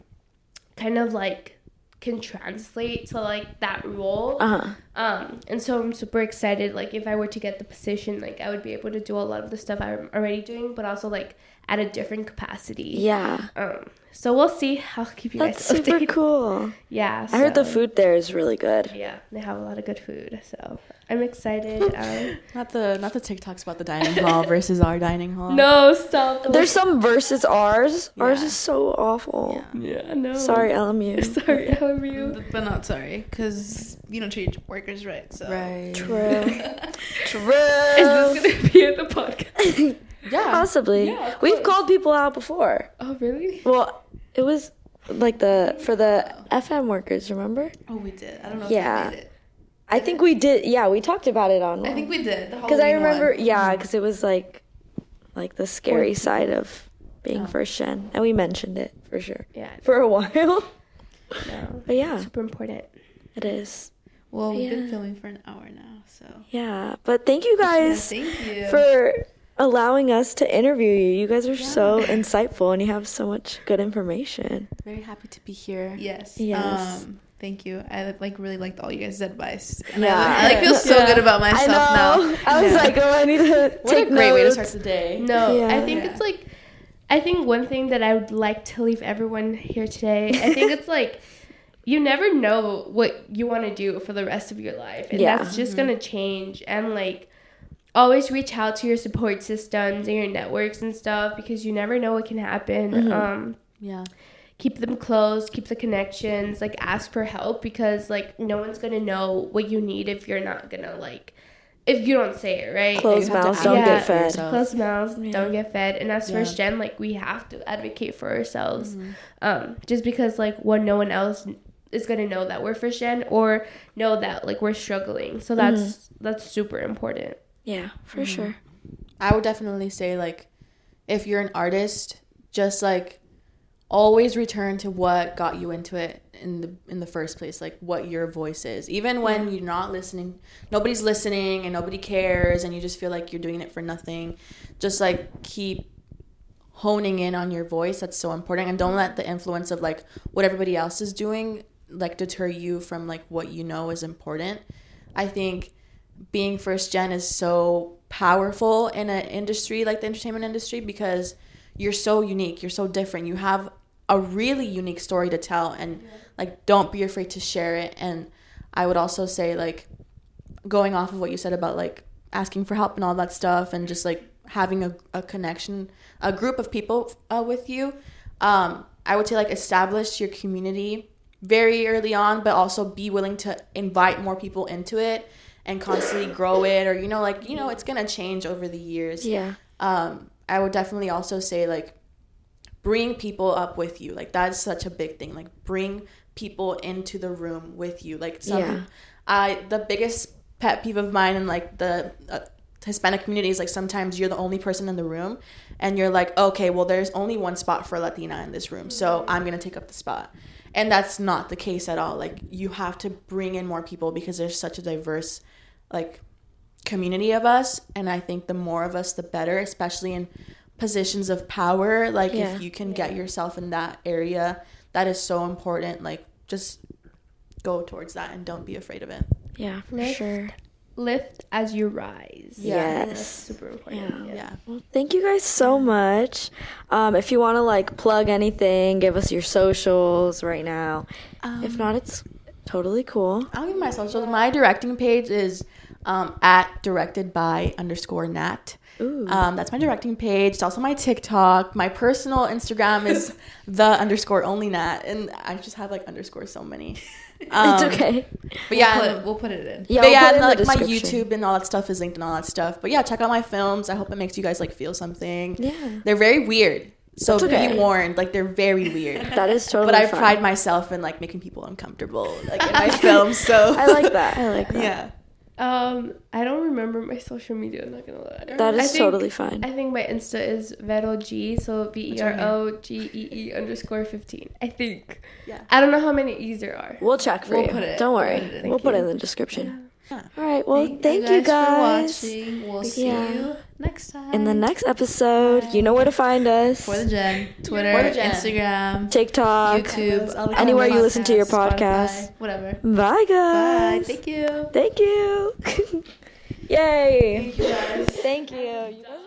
kind of like can translate to like that role Uh huh. um and so i'm super excited like if i were to get the position like i would be able to do a lot of the stuff i'm already doing but also like at a different capacity Yeah. um so we'll see i'll keep you That's guys (laughs) super cool. yeah I heard the food there is really good. yeah they have a lot of good food so i'm excited (laughs) um, not the not the tiktoks about the dining hall (laughs) versus our dining hall no stop There's some versus ours. Ours is so awful. yeah yeah. no Sorry, LMU. Sorry, how are? But- But not sorry, because you don't treat workers right. So right True. True. Is this gonna be in the podcast? Yeah Possibly. Yeah, We've called people out before. Oh, really? Well, it was like the for the FM workers. Remember? Oh, we did. I don't know. Yeah. I think we did. Yeah, we talked about it on. I think we did. because I remember. one. Yeah, mm-hmm. because it was like like the scary side of being oh. first gen, and we mentioned it for sure Yeah. for a while. No. (laughs) But yeah, Super important. it is. Well, we've Yeah. been filming for an hour now, so. Yeah, but thank you Yeah, guys thank you. for allowing us to interview you. You guys are so insightful, and you have so much good information. very happy to be here yes. Yes. Um, thank you. I like really liked all you guys' advice. And Yeah. I, I like feel so Yeah. good about I myself know. now. I was Yeah. like, oh, I need to (laughs) what a take great way to start the day No, Yeah. I think Yeah. it's like, I think one thing that I would like to leave everyone here today, I think it's like, (laughs) you never know what you want to do for the rest of your life. And Yeah. that's just going to change. And like, always reach out to your support systems and your networks and stuff because you never know what can happen. Um, yeah keep them close, keep the connections, like ask for help because like no one's gonna know what you need if you're not gonna like if you don't say it, right? Closed You have to mouths don't advocate get fed. yourself. Closed mouths Yeah. don't get fed. And as Yeah. first gen, like we have to advocate for ourselves. Um, just because like one no one else is gonna know that we're first gen or know that like we're struggling. So that's that's super important. Yeah, for mm-hmm. sure. I would definitely say like if you're an artist, just like always return to what got you into it in the in the first place, like what your voice is. Even when you're not listening, nobody's listening and nobody cares and you just feel like you're doing it for nothing. Just like keep honing in on your voice. That's so important and don't let the influence of like what everybody else is doing like deter you from like what you know is important. I think being first gen is so powerful in an industry like the entertainment industry because you're so unique you're so different. You have a really unique story to tell and like don't be afraid to share it. And i would also say like going off of what you said about like asking for help and all that stuff and just like having a, a connection a group of people uh, with you um, i would say like establish your community very early on but also be willing to invite more people into it and constantly grow it or you know like you know it's gonna change over the years Yeah. um, I would definitely also say like bring people up with you. Like that's such a big thing. Like bring people into the room with you. Like some, Yeah. I the biggest pet peeve of mine in like the uh, Hispanic community is like sometimes you're the only person in the room, and you're like, okay, well there's only one spot for Latina in this room, so I'm gonna take up the spot. And that's not the case at all. Like you have to bring in more people because there's such a diverse, like community of us and i think the more of us the better especially in positions of power like Yeah. if you can get yourself in that area that is so important like just go towards that and don't be afraid of it Yeah, for Next. sure. Lift as you rise. Yes. That's super important. Yeah. yeah Well, thank you guys so much. Um, if you want to like plug anything, give us your socials right now. if not, it's totally cool. i'll give my socials my directing page is um, at directed by underscore nat Ooh. Um, that's my directing page. It's also my TikTok. My personal Instagram is (laughs) the underscore only nat, and I just have like underscore so many. (laughs) Um, it's okay. But yeah, we'll put, we'll put it in. Yeah, but we'll yeah, and, like my. YouTube and all that stuff is linked and all that stuff. But yeah, check out my films. I hope it makes you guys like feel something. Yeah. They're very weird. So That's okay. be warned, like they're very weird. (laughs) That is totally. but I fine. pride myself in like making people uncomfortable, like in my films. So I like that. I like that. yeah. Um, I don't remember my social media. I'm not gonna lie. That is think- totally fine. I think my Insta is Vero G, so V E R O G E E underscore fifteen. I think. Yeah. I don't know how many E's there are. We'll check for We'll you. put it- Don't worry. put it we'll Thank put it in the description. Yeah. All right. Well, thank, you guys. for watching. We'll see Yeah. you next time. In the next episode, you know where to find us. For the Gen, Twitter, For the Gen. Instagram, TikTok, YouTube, all anywhere you Podcast, listen to your Spotify, podcast. whatever. Bye, guys. Bye. guys. Thank you. Thank you. (laughs) Yay. Thank you guys. Thank you. You guys